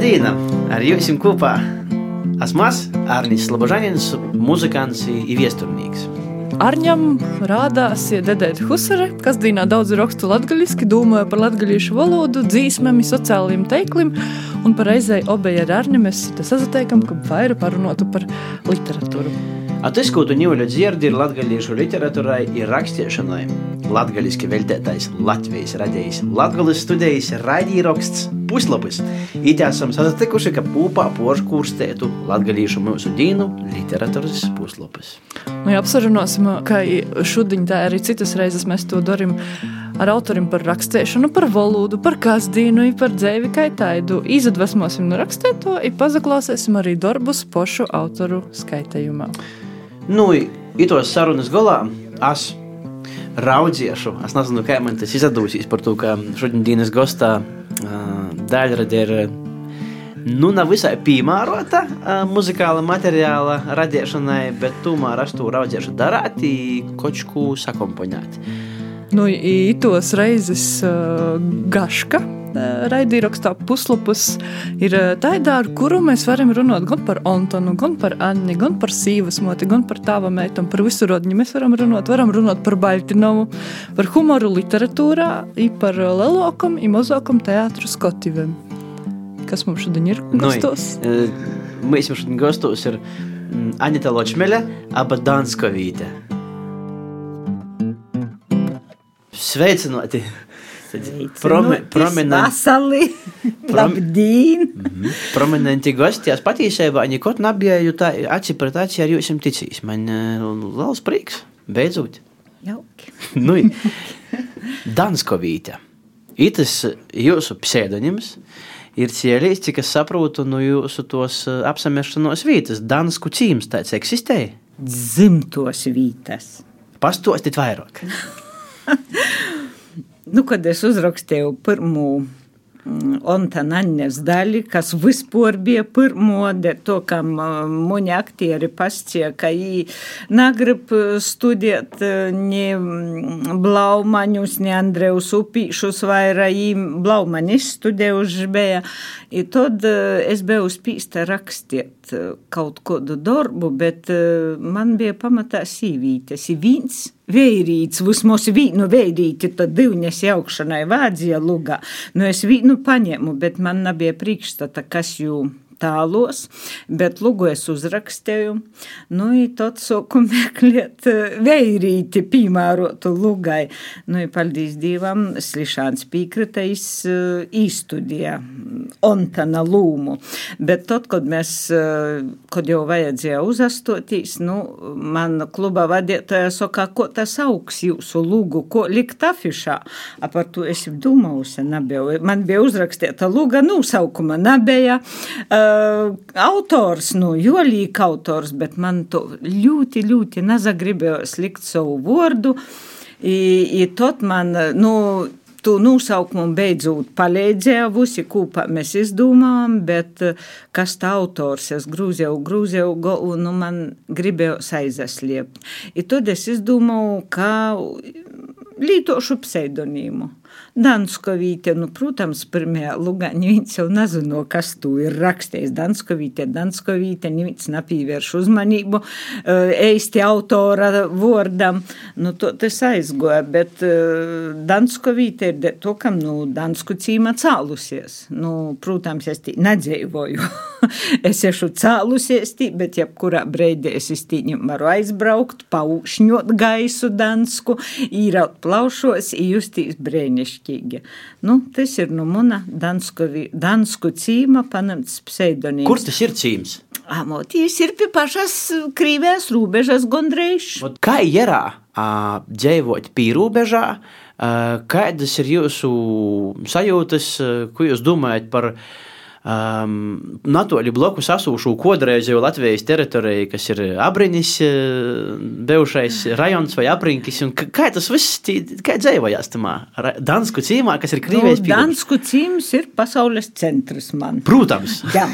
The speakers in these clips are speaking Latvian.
Labdien! Ar jums kopā esmu Arnijas Slobožanins, muzikants un viesturnīgs. Arņam rādās Dedēta Husare, kas dīnā daudz rakstu latgaļiski, domāja par latgaļiešu valodu, dzīsmēm, sociālajiem teiklim, un par reizei obeja ar Arņu mēs sazateikam, ka vaira parunotu par literatūru. Atizkūtu Ņūļa dzirdi ir latgaliešu literaturai ir rakstiešanai. Latgaliski veltētais Latvijas radējs, latgalis studējis raidījraksts puslapis. It esam satikuši, ka pūpā pošu kurstētu latgaliešu mūsu dīnu literatūras puslapis. Nu, ja apsarunosim, ka šodien tā arī citas reizes mēs to darim ar autoriem par rakstēšanu, par valodu, par kasdīnu, par dzēvi kā taidu. Izadvesmosim no rakstēto, i pazaklausēsim arī darbus pošu autoru skaitējumā. Nu, itos sarunas galā es raudziešu. Es nezinu, kā man tas izdosies par to, ka šodienas gostā uh, daļrade ir. Nu, nav visai piemērota uh, muzikāla materiāla radīšanai, bet tomēr es to raudziešu darīt, kaut ko sakomponēt. Nu, ītos reizes uh, gaška raidījumā puslapus ir tāda, ar kuru mēs varam runāt gan par Antonu, gan par Anni, gan par Sīvas moti, gan par tāva meitu, par visu rodņu. Mēs varam runāt, varam runāt par Baltinovu, par humoru literatūrā, par lielākam un mazākam teātru skotiviem. Kas mums šodien ir gastos? Nu, mēs šodien gastos ir Anita Ločmeļa, aba Danskovīte. Sveicināti! Promi, prominenti. Labdien! Mm -hmm. Prominenti gosti. Es patiesībā nekad nebiju tā aci pret aci ar jums ticījis. Man uh, liels prieks. Beidzot. Jauki. nu, Danskovīte. Itas jūsu pseidonims ir cielīs, cik es saprotu, no jūsu tos apsamešanos vietas. Dansku cīms tāds eksistē? Dzimtos vietas. Pastostit vairāk. Nu, kad es uzrakstīju pirmo Ontaņas daļa, kas vispār bija pirmo, to, kam mani aktieri pastīja, ka viņi negrib studēt ne Blaumaņus, ne Andrejus Upīšus, vairāk viņi Blaumanis studējuši bija. I tad es biju spīsta rakstīt kaut kādu darbu, bet man bija pamatā sīvītes, viens vērīts, vismaz vīnu vērīti, tad divņas jaukšanai vādzija lugā. Nu, es vīnu paņēmu, bet man nebija priekšstata, kas jū tālos, bet lugu es uzrakstīju. Nu, tad soku meklēt veirīti piemērotu lugai. Nu, paldies Dievam, Slišāns pīkritais īstudijā Ontana lūmu. Bet tad, kad mēs, kad jau vajadzēja uzastotīs, nu, man kluba vadītāja saka, ko tas augs jūsu lūgu, ko likt afišā. A par to es domājusi, nebija. Man bija uzrakstīta luga, nosaukuma nebija. Uh, uh, autors, nu, jolīka autors, bet man to ļoti, ļoti nezagribējās likt savu vārdu. I, i tot man, nu, tu nosaukumu beidzot palīdzēja, visi kopā mēs izdomājām, bet kas tā autors, es grūzēju, grūzēju, nu man gribējos aizasliept. I tad es izdomāju, kā lītošu pseidonīmu. Danskovīte, nu, protams, pirmajā lugāņā viņš jau nezino, kas tu ir rakstījis. Danskovīte, Danskovīte, neviens nepīvērš uzmanību eisti autora vārdam. Nu, to tas aizgoja, bet Danskovīte ir to, kam, nu, Dansku cīma cālusies. Nu, protams, es tī nedzīvoju. es esmu cālusies tī, bet jebkurā breidē es iztīņu varu aizbraukt, paušņot gaisu Dansku, īraut plaušos, justīs brēnišķi brīnišķīgi. Nu, tas ir no mana dansku, dansku cīma paņemts pseidonīms. Kur tas ir cīms? Amotīs ir pie pašas krīvēs robežas gondreiz. Kā jerā dzīvot pie robežā? Kādas ir jūsu sajūtas, ko jūs domājat par viņu? Um, Natoļi blokus asūšu kodreizēju Latvijas teritoriju, kas ir abriņas, bijušais rajons vai apriņķis. Kā tas viss, dzīvojās tamā Dansku cīmā, kas ir Krievijas nu, Dansku cīms ir pasaules centrs man. Protams. Jā.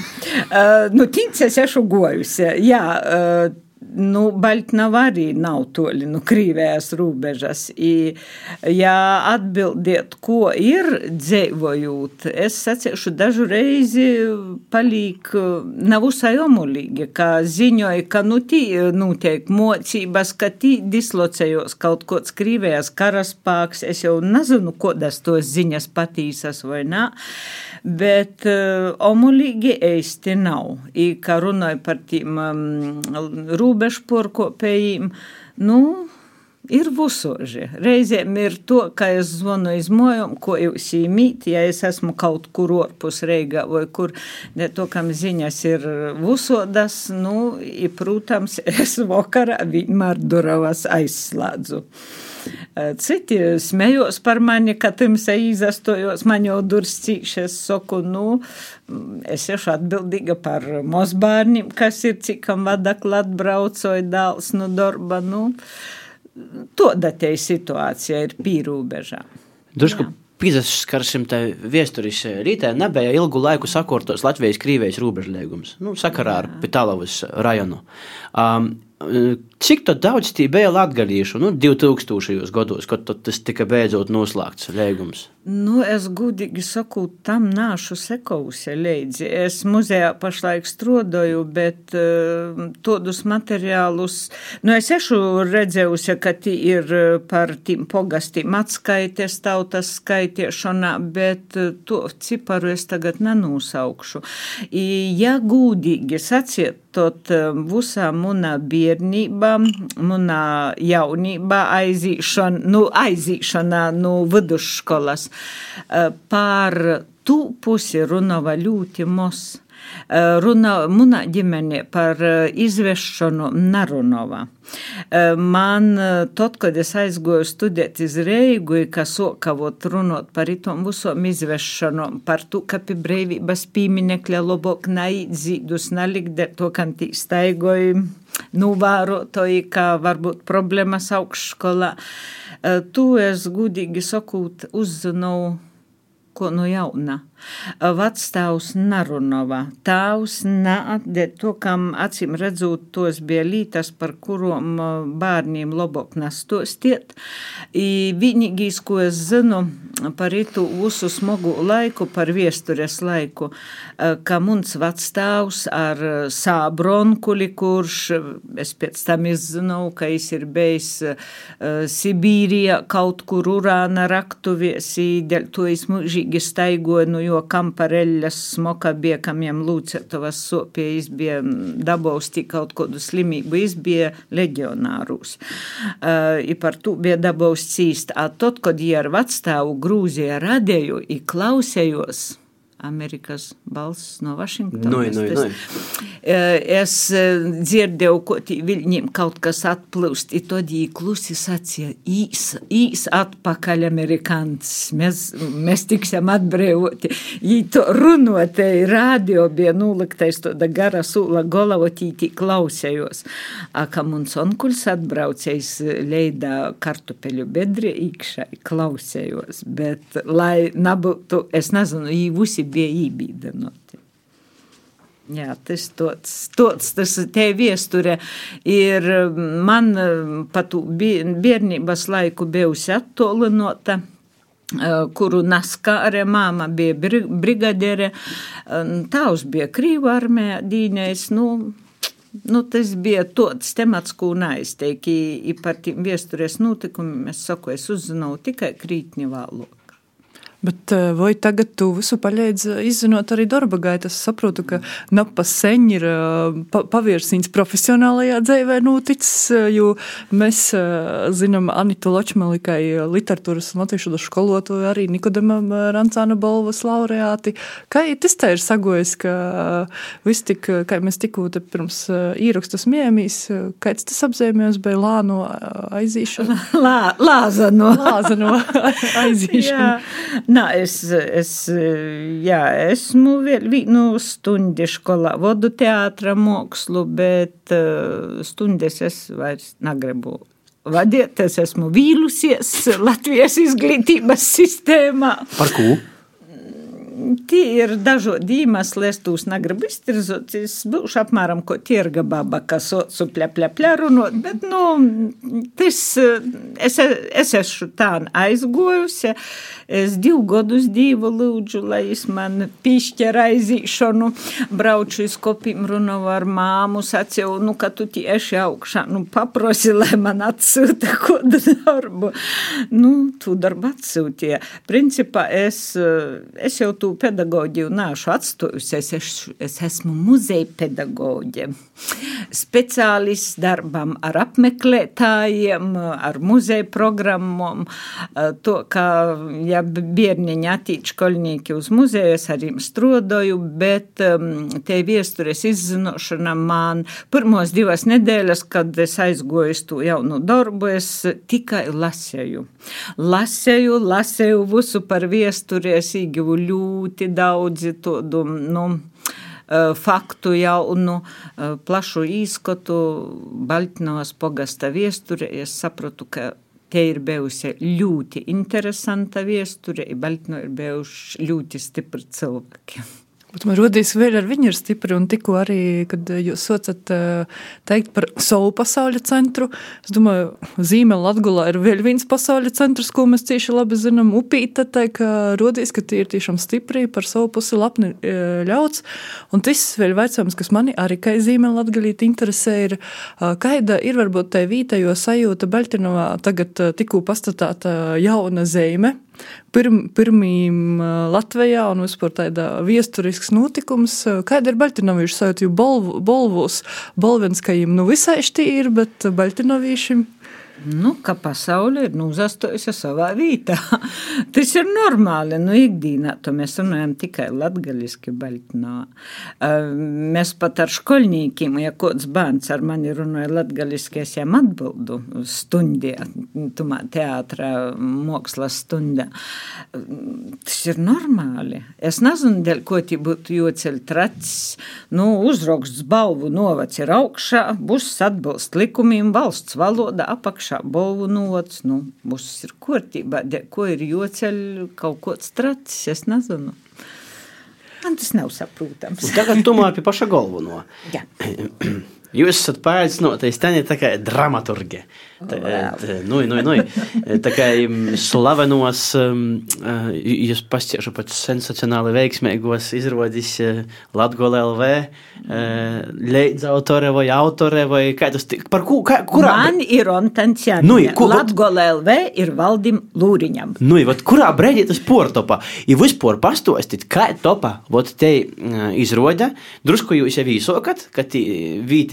Uh, nu, tīns es ešu gojusi. Jā. Uh, nu, Baļtnava arī nav toļi nu, Krīvējas rūbežas. I, ja atbildiet, ko ir dzēvojūt, es sacīšu dažu reizi palīk nav usai omulīgi, ka ziņoja, ka nu tī notiek mocības, ka tī dislocējos kaut kods Krīvējas karaspāks, es jau nezinu, kodas tos ziņas patīsas vai nā bet uh, omulīgi eisti nav. I, kā runāja par tīm um, rūbežporkopējiem, nu, ir vusoži. Reizēm ir to, ka es zvanu iz mojom, ko jūs īmīt, ja es esmu kaut kur orpus Reigā vai kur, ne to, kam ziņas ir vusodas, nu, i, protams, es vakarā vienmēr duravas aizslādzu. Citi smējos par mani, ka timsa izastojos, man jau durs cīši, es saku, nu, es esmu atbildīga par mozbārnim, kas ir, cikam vadakla atbraucoja dāls no darba, nu, to datēja situācija ir pīrūbežā. Drusku Pīzaskarsim te viesturis rītē nebija ilgu laiku sakortos Latvijas-Krīvijas robežliegums, nu, sakarā ar Pitalavas rajonu. Um, Cik daudz tie bija latgadījuši nu, 2000. gados, kad tas tika beidzot noslēgts liegums? Nu, es gudīgi saku, tam nāšu sekojusi līdzi. Es muzejā pašlaik strodoju, bet uh, tādus materiālus, nu, es ešu redzējusi, ka tī ir par tīm pogastiem atskaites tautas skaitiešanā, bet uh, to ciparu es tagad nenūsaukšu. Ja gudīgi saciet, tot visā manā bērnībā, manā jaunībā aizīšana, nu, aizīšanā nu, vidusskolas par tu pusi runāja ļoti mos. Runa, munā ģimenē par izvešanu nerunāja. Man, tad, kad es aizgoju studēt iz Reigu, kas sokavot runot par itom visom izvešanu, par to, ka pie breivības pīminekļa lobok naidzīdus nalikt, to, kam tī staigoju novērotoji, ka varbūt problēmas augšskolā. Tu es gudīgi sakot uzzināju, ko no jauna. Vecstāvs Narunova. Tāvs neatdē to, kam acīm redzot, tos bija lītas, par kurām bērniem labāk nestostiet. Vienīgais, ko es zinu par itu visu smagu laiku, par viestures laiku, ka mums vecstāvs ar sābronkuli, kurš, es pēc tam izzinu, ka viņš ir bijis Sibīrijā kaut kur urāna raktuvies, to es mūžīgi staigoju, nu, jo kampareļas smoka bija, kam jām lūcetovas sopie, es bija dabausti kaut kādu slimību, es bija leģionārus. Uh, I par to bija dabausts īst. A tot, kad jie ar vecstāvu Grūzijā radēju, i klausējos, Amerikas balss no Vašingtonas. Nu, nu, nu. Es eh, dzirdēju, ko viņiem kaut kas atplūst, un tad viņi klusi sacīja, īs, īs atpakaļ amerikāns, mēs, mēs tiksim atbrīvoti. Viņi to runotēji, radio bija nuliktais, to da gara sūla golavotī klausējos. A, ka mums onkuls atbraucējs leidā kartupeļu bedri īkšai klausējos, bet lai nebūtu, es nezinu, viņi visi bija ībīdenoti. Jā, tas tāds, tāds, tas te viesture ir man pat bērnības laiku bijusi attolinota kuru naskāre, māma bija brigadere, tavs bija Krīva armijā dīnējs, nu, nu, tas bija tāds temats, ko neizteikti par tiem viesturēs notikumiem. Es saku, es uzzināju tikai krītņu valodu. Bet eh, vai tagad tu visu paļēdzi izzinot arī darba gaitu? Es saprotu, ka napa seņ ir eh, pa, pavirsīns profesionālajā dzīvē noticis, eh, jo mēs zinām Anitu Ločmeli, kā literatūras un latviešu skolotāju, arī Nikodemam Rancāna balvas laureāti. Kā tas tā ir sagojis, ka viss tik, kā mēs tikko te pirms īrakstas mījāmies, kāds tas apzīmējums bija lāno aizīšana? Lā, lāzano. Lāzano aizīšana. Nā, es, es jā, esmu vienu stundi skolā, vodu teātra mākslu, bet uh, stundas es vairs negribu vadīt. Es esmu vīlusies Latvijas izglītības sistēmā. Par ko? Tie ir dažādi iemesli, es tūs negribu iztirzot. Es būšu apmēram ko tirga baba, kas socu pļa, pļa, pļa runot, bet, nu, tas, es, es esmu tā aizgojusi. Es divu gadus divu lūdzu, lai es man pišķer aizīšanu, brauču iz kopīm runāju ar māmu, sacīju, nu, ka tu tieši augšā, nu, paprosi, lai man atsūta kodu darbu. Nu, tu darbu atsūtīja. Principā es, es jau tu pedagoģiju nāšu atstājusi, es, es, es esmu muzeja pedagoģe. Speciālists darbam ar apmeklētājiem, ar muzeja programmām, to, ka, ja bērniņi attīč koļnieki uz muzeju, es arī strodoju, bet um, te viestures izzinošana man pirmos divas nedēļas, kad es aizgoju to jaunu darbu, es tikai lasēju. Lasēju, lasēju visu par viesturi, es īgivu ļoti daudzi tādu, nu, uh, faktu jaunu, uh, plašu īskotu Baltnavas pogasta viesturē. Es saprotu, ka Te ir bijusi ļoti interesanta viesture, Baltino ir bijuši ļoti stipri cilvēki. Bet man rodīs, vēl ar viņu ir stipri, un tikko arī, kad jūs socat teikt par savu pasauļa centru, es domāju, zīme Latgulā ir vēl viens pasauļa centrs, ko mēs cieši labi zinām, upīta, tā ka rodīs, ka tie ir tiešām stipri, par savu pusi lapni ļauts, un tas vēl veicams, kas mani arī kā zīme Latgalīt interesē, ir, kaida ir varbūt tai vītējo sajūta Baltinovā tagad tikko pastatāta jauna zīme, pirm, pirmīm Latvijā un vispār tādā viesturisks notikums. Kāda ir Baltinovīša sajūta, jo Bolvus, Bolvenskajiem nu visai štīri, bet Baltinovīšiem nu, ka pasaule ir nu, uzastojusi savā vietā. Tas ir normāli. Nu, ikdienā to mēs runājam tikai latgaļiski baļķinā. Mēs pat ar škoļņīkiem, ja kāds bērns ar mani runāja latgaļiski, es jām atbildu stundē, tumā teātrā, mākslas stundā. Tas ir normāli. Es nezinu, dēļ ko tie būtu joceļ tracis. Nu, uzraksts balvu novac ir augšā, būs atbilst likumiem valsts valoda apakšā iekšā bolvu nots, nu, būs ir kārtībā, ko ir joceļ kaut kods tracis, es nezinu. Man tas nav saprotams. Tagad tomēr pie paša galvu no. Jā. Jūs esat paaicinātais, tā ir tā kā dramaturgi. Tā, tā, nu, nu, nu, tā kā slavenos, jūs pasciešu pat sensacionāli veiksmīgos izrodis Latgola LV, leidz autore vai autore vai kā tas, par ku, kā, kurā? Man ir Ontanciāni. Nu, kur, Latgola LV ir Valdim Lūriņam. Nu, vat, kurā brēdī tas portopa? I vispār pastostit, kā topa, vot te izroda, drusku jūs jau īsokat, ka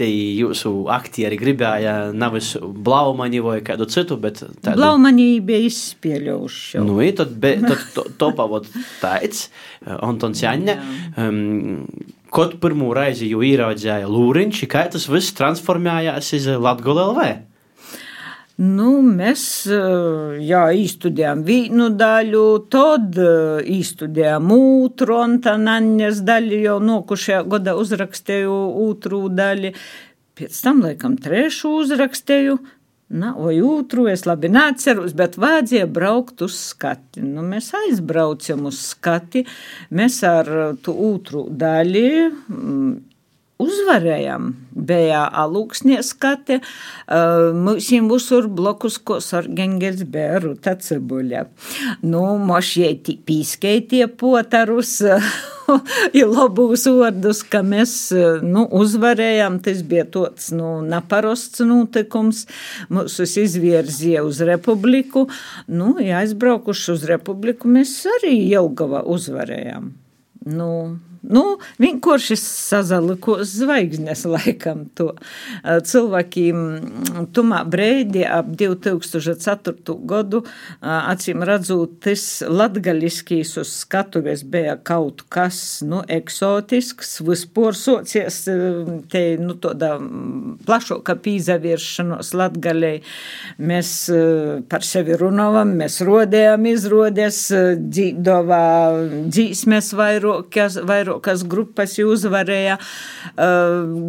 vītei jūsu aktieri gribēja nevis Blaumaņi vai kādu citu, bet tādu. Blaumaņi bija izspieļojuši. Nu, tad, be, tad to, to pavot tāds, Antons Jaņa. Um, Kaut pirmo reizi jau īraudzēja Lūriņš, kā tas viss transformējās uz Latgolu LV. Nu, mēs jā, izstudējām vienu daļu, tad izstudējām otru, un tā Naņas daļu jau nokušajā gada uzrakstīju otru daļu. Pēc tam, laikam, trešo uzrakstīju, Na, vai otru es labi neatceros, bet vajadzēja braukt uz skati. Nu, mēs aizbraucam uz skati, mēs ar tu otru daļu uzvarējām. Bija alūksnie skate, mums visur blokus, ko sargengels bija ruta cebuļa. Nu, mošieti pīskeitie potarus, ir labūs vārdus, ka mēs nu, uzvarējām. Tas bija tāds nu, neparosts notikums. Mūs izvirzīja uz republiku. Nu, ja aizbraukuši uz republiku, mēs arī Jelgava uzvarējām. Nu, Nu, vienkārši sazalikos zvaigznes laikam to. Cilvēkiem tumā breidi ap 2004. gadu, acīm redzot, tas latgaļiskīs uz skatuves bija kaut kas, nu, eksotisks, vispār socies te, nu, toda plašoka pīzavieršanos latgaļai. Mēs par sevi runājam, mēs rodējam izrodes, dzīdovā dzīsmes vairākas, vairāk kas grupas uzvarēja,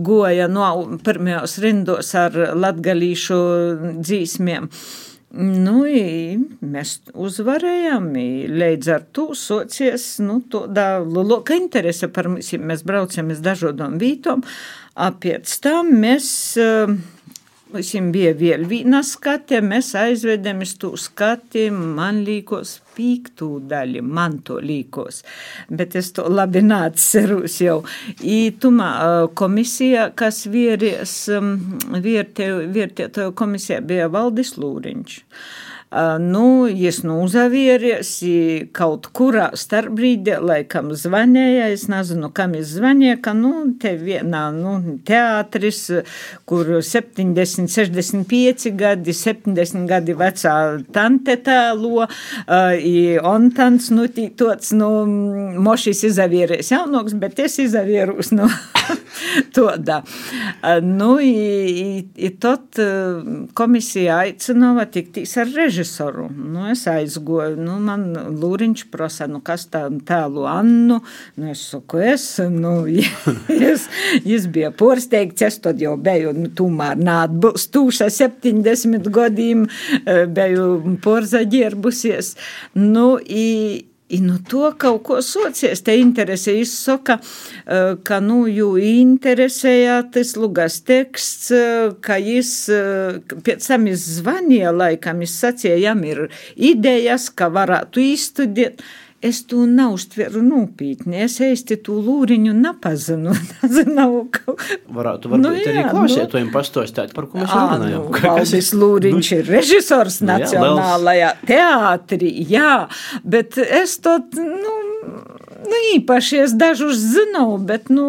goja no pirmajos rindos ar latgalīšu dzīsmiem. Nu, i, mēs uzvarējām, i, līdz ar to socies, nu, tāda lielāka interese par mums, mēs braucam uz dažādām vītām, pēc tam mēs Viņam bija vēl viena skate, mēs aizvedam uz to skati, man līkos pīktū daļu, man to līkos, bet es to labi nācerus jau. I tumā komisija, kas vieries, vērtētoju komisija bija Valdis Lūriņš. Nu, es nu uzavieries kaut kurā starpbrīdē, laikam zvanīja, es nezinu, kam es zvanīju, ka, nu, te vienā, nu, teātris, kur 70, 65 gadi, 70 gadi vecā tante tēlo, uh, un tants, nu, tāds, nu, mošis izavieries jaunoks, bet es izavierus, nu, tādā. Nu, i, i tot komisija aicinova tiktīs ar režisoru. Nu, es aizgoju, nu, man Lūriņš prasa, nu, kas tā tēlu Annu, nu, es saku, es, nu, es, es bija porsteigts, es tad jau biju, nu, tomēr nātbūstūša 70 gadiem, biju porzaģierbusies, nu, i, I no to kaut ko socies, te interese izsaka, eh, ka, nu, jū interesēja tas lugas teksts, eh, ka jis, eh, pēc tam jis zvanīja laikam, jis sacīja, jam ir idejas, ka varētu izstudiet es to neuztveru nopietni. Es īsti to lūriņu nepazinu. Varētu varbūt nu, jā, arī klausītājiem nu... pastāstīt, par ko mēs runājam. Nu, Valdis Lūriņš nu, ir režisors nu, Nacionālajā jā, teātrī, jā, bet es to, nu, nu īpaši es dažus zinu, bet, nu,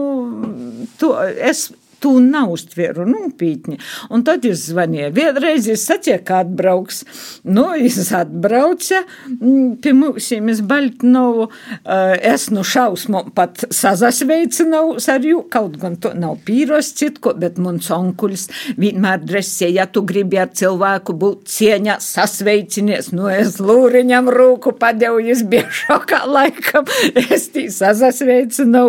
to es tu neuztveru nopietni. Un tad es zvanīju. Vienreiz es sacīju, ka atbrauks. Nu, es atbraucu mm, pie mums, es Baltinovu. Eh, es nu šausmu pat sazasveicinu ar jū, kaut gan to nav pīros citko, bet mans onkulis vienmēr dresē, ja tu gribi ar cilvēku būt cieņā, sasveicinies, nu es lūriņam rūku padevu, es biju šokā laikam, es tī sazasveicinu.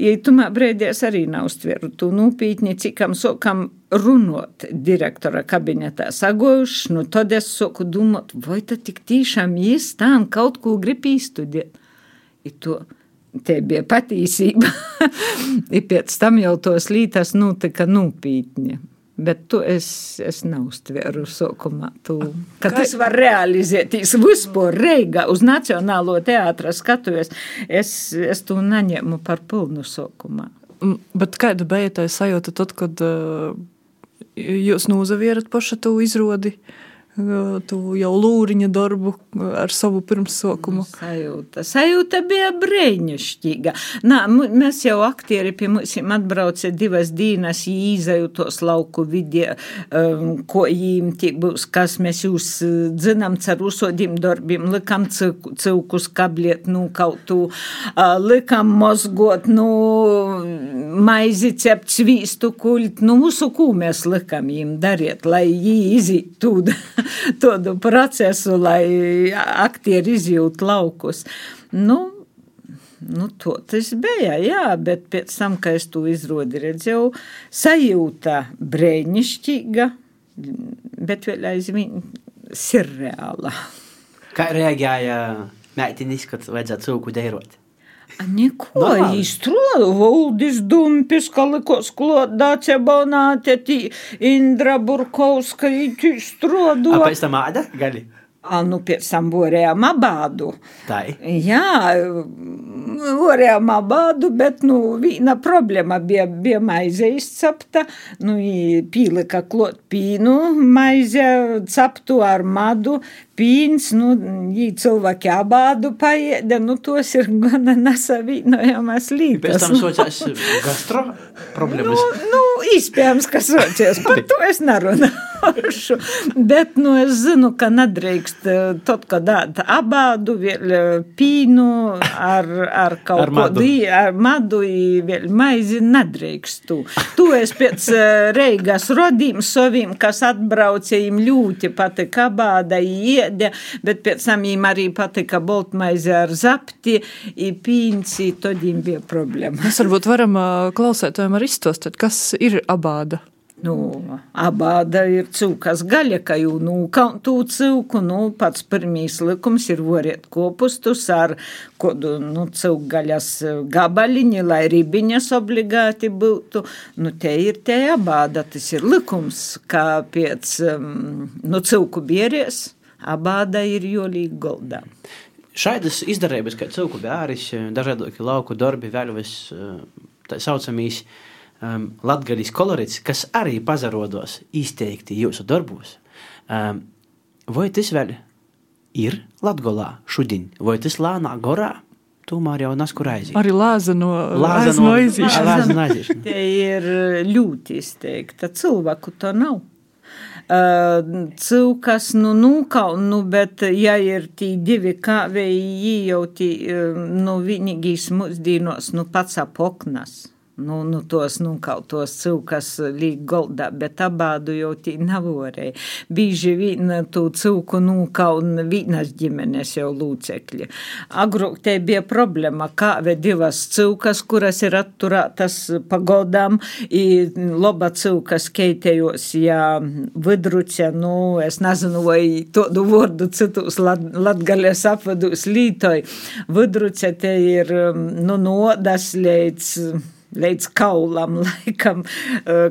Ja tu mā brēdies arī nav uztveru, tu nopietni, cikam sokam runot direktora kabinetā sagojuši, nu tad es soku domāt, vai tad tik tiešām jis tam kaut ko grib izstudēt. I to te bija patīsība. I pēc tam jau tos lītas notika nopietni. Bet to es, es neuztveru sākumā. Ka tas var realizēties vispār Reigā uz Nacionālo teātra skatuves. Es, es to neņēmu par pilnu sākumā. Bet kāda bija tā sajūta tad, kad uh, jūs nozavierat pašu to izrodi? Uh, tu jau lūriņa darbu ar savu pirmsākumu. Sajūta. Sajūta bija brīnišķīga. Nā, mēs jau aktieri pie mums atbrauca divas dienas, īzaju tos lauku vidē, um, ko jīm tie būs, kas mēs jūs dzinam car usodiem darbiem, likam cilkus kabliet, nu, kaut tu, uh, likam mozgot, nu, maizi cept svīstu kult, nu, visu, ko mēs likam jīm dariet, lai jī izīt tūda. tādu procesu, lai aktieri izjūtu laukus. Nu, Nu, to tas bija, jā, bet pēc tam, kad es to izrodi redzēju, sajūta brēnišķīga, bet vēl aizvien sirreāla. Kā reaģēja meitinis, kad vajadzētu cūku deirot? Neko izstrādā, Valdis Dumpis, Kalikos Klodāce Bonāte, Indra Burkovska, izstrādā. A pēc tam āda gali? A, nu, pēc tam vorējām abādu. Tā. Jā, vorējām abādu, bet, nu, viena problēma bija, bija maize izcepta, nu, pīlika klot pīnu, maize ceptu ar madu, pīns, nu, jī cilvēki abādu paēda, nu, tos ir gana nesavīnojamas lītas. Pēc tam sociās gastro problēmas. Nu, nu, iespējams, ka sociās, par to es nerunāšu, bet, nu, es zinu, ka nedrīkst eh, tad, kad abādu, vēl eh, pīnu ar, ar kaut ar ko dī, ar madu, vēl maizi nedrīkst. Tu, tu es pēc eh, Reigas rodīm saviem, kas atbrauca, viņiem ļoti patika abāda, iede, bet pēc tam viņiem arī patika boltmaize ar zapti, pīns, tad viņiem bija problēma. Mēs varbūt varam klausētājiem arī izstostāt, kas ir abāda. Nu, abāda ir cūkas gaļa, ka jau nūkaun tū cūku, nu, pats pirmīs likums ir voriet kopustus ar kodu, nu, cūgaļas gabaliņi, lai ribiņas obligāti būtu. Nu, te ir te abāda, tas ir likums, kā pēc, nu, cūku bieries, abāda ir jolīgi goldā. Šādas izdarības, kā cūku bēris, dažādi lauku darbi, vēl vis tā saucamīs um, latgaļas kolorīts, kas arī pazarodos izteikti jūsu darbos. Um, vai tas vēl ir Latgolā šodien, vai tas lānā gorā? Tomēr jau nas, kur aiziet. Arī lāza no, Lāza no aizīšanas. Te ir ļoti izteikta. Cilvēku to nav. Uh, Cilvēks, nu, nu, kaut, nu, bet, ja ir tī divi kāvēji, jau tī, uh, nu, vienīgīs mūsdīnos, nu, pats apoknas. Nu, nu, tos, nu, kaut tos cūkas līk goldā, bet abādu jau tī navorēja. Bīži vien tu cūku, nu, kaut vīnas ģimenes jau lūcekļi. Agrāk te bija problēma, kā ve divas cūkas, kuras ir atturētas pagodām, i loba cūkas keitējos, ja vidruce, nu, es nezinu, vai todu vārdu citus lat, latgalēs apvadus lītoj. Vidruce te ir, nu, nodas līdz līdz kaulam, laikam,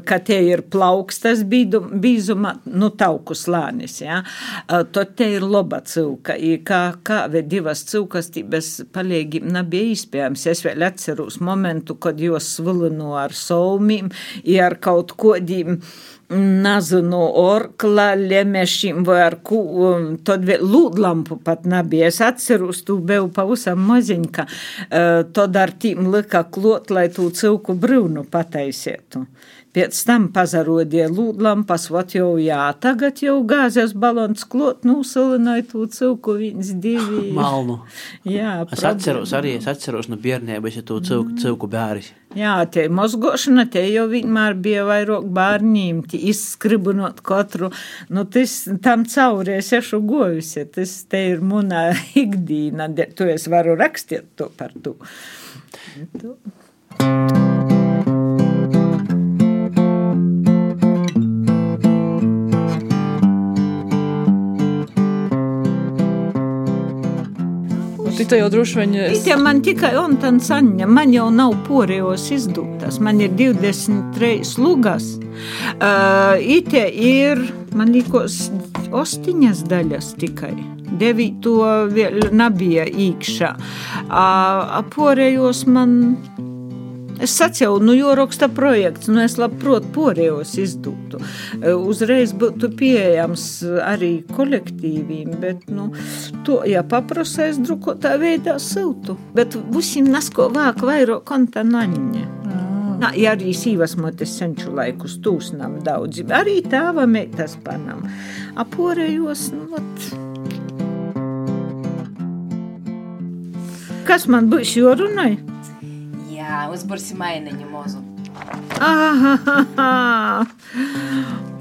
ka tie ir plaukstas bīzuma, nu, tauku slānis, ja. Eh, Tad te ir loba cilka, kā, kā ve divas cilkas, tī bez palīgi nebija īspējams. Es vēl atceros momentu, kad jos svilinu ar saumīm, i ar kaut kodīm, Nazinu, orkla, lemešim vai ar ko, tad vēl lūdlampu pat nebija. Es atceros, tu biju pavisam maziņka, tad ar tīm lika klot, lai tu cilku brūnu pataisietu. Pēc tam pazarodīja lūdlampas, vat jau jā, tagad jau gāzes balons klot, nusilināja tu cilku viens, divi. Malnu. Jā, Es atceros, arī es atceros no bērnības, ja tu cilku, cilku bēris. Jā, tie mozgošana, te jau vienmēr bija vairāk bērniem, tie izskribinot katru, nu, tas tam cauri es ešu gojusi, tas te ir muna ikdīna, to es varu rakstīt to par to. Tu. Tita jau droši vien Itē man tikai un tan saņa, man jau nav porējos izdūtas, man ir 23 lugas. Uh, Itē ir, man likos, ostiņas daļas tikai. Devīto vēl nebija īkšā. Uh, porējos man Es sacīju, nu, jo raksta projekts, nu, es labprāt porējos izdūtu. E, Uzreiz būtu pieejams arī kolektīviem, bet, nu, to, ja paprasa, es drukotā veidā siltu. Bet visiem nasko vāk vairo konta naņa. Na, ja arī sīvas motes senču laikus tūsnam daudzi, arī tāva meitas panam. Aporējos, nu, vat. Kas man būs jorunai? Jā, uzbursim ainiņu mozu. Aha,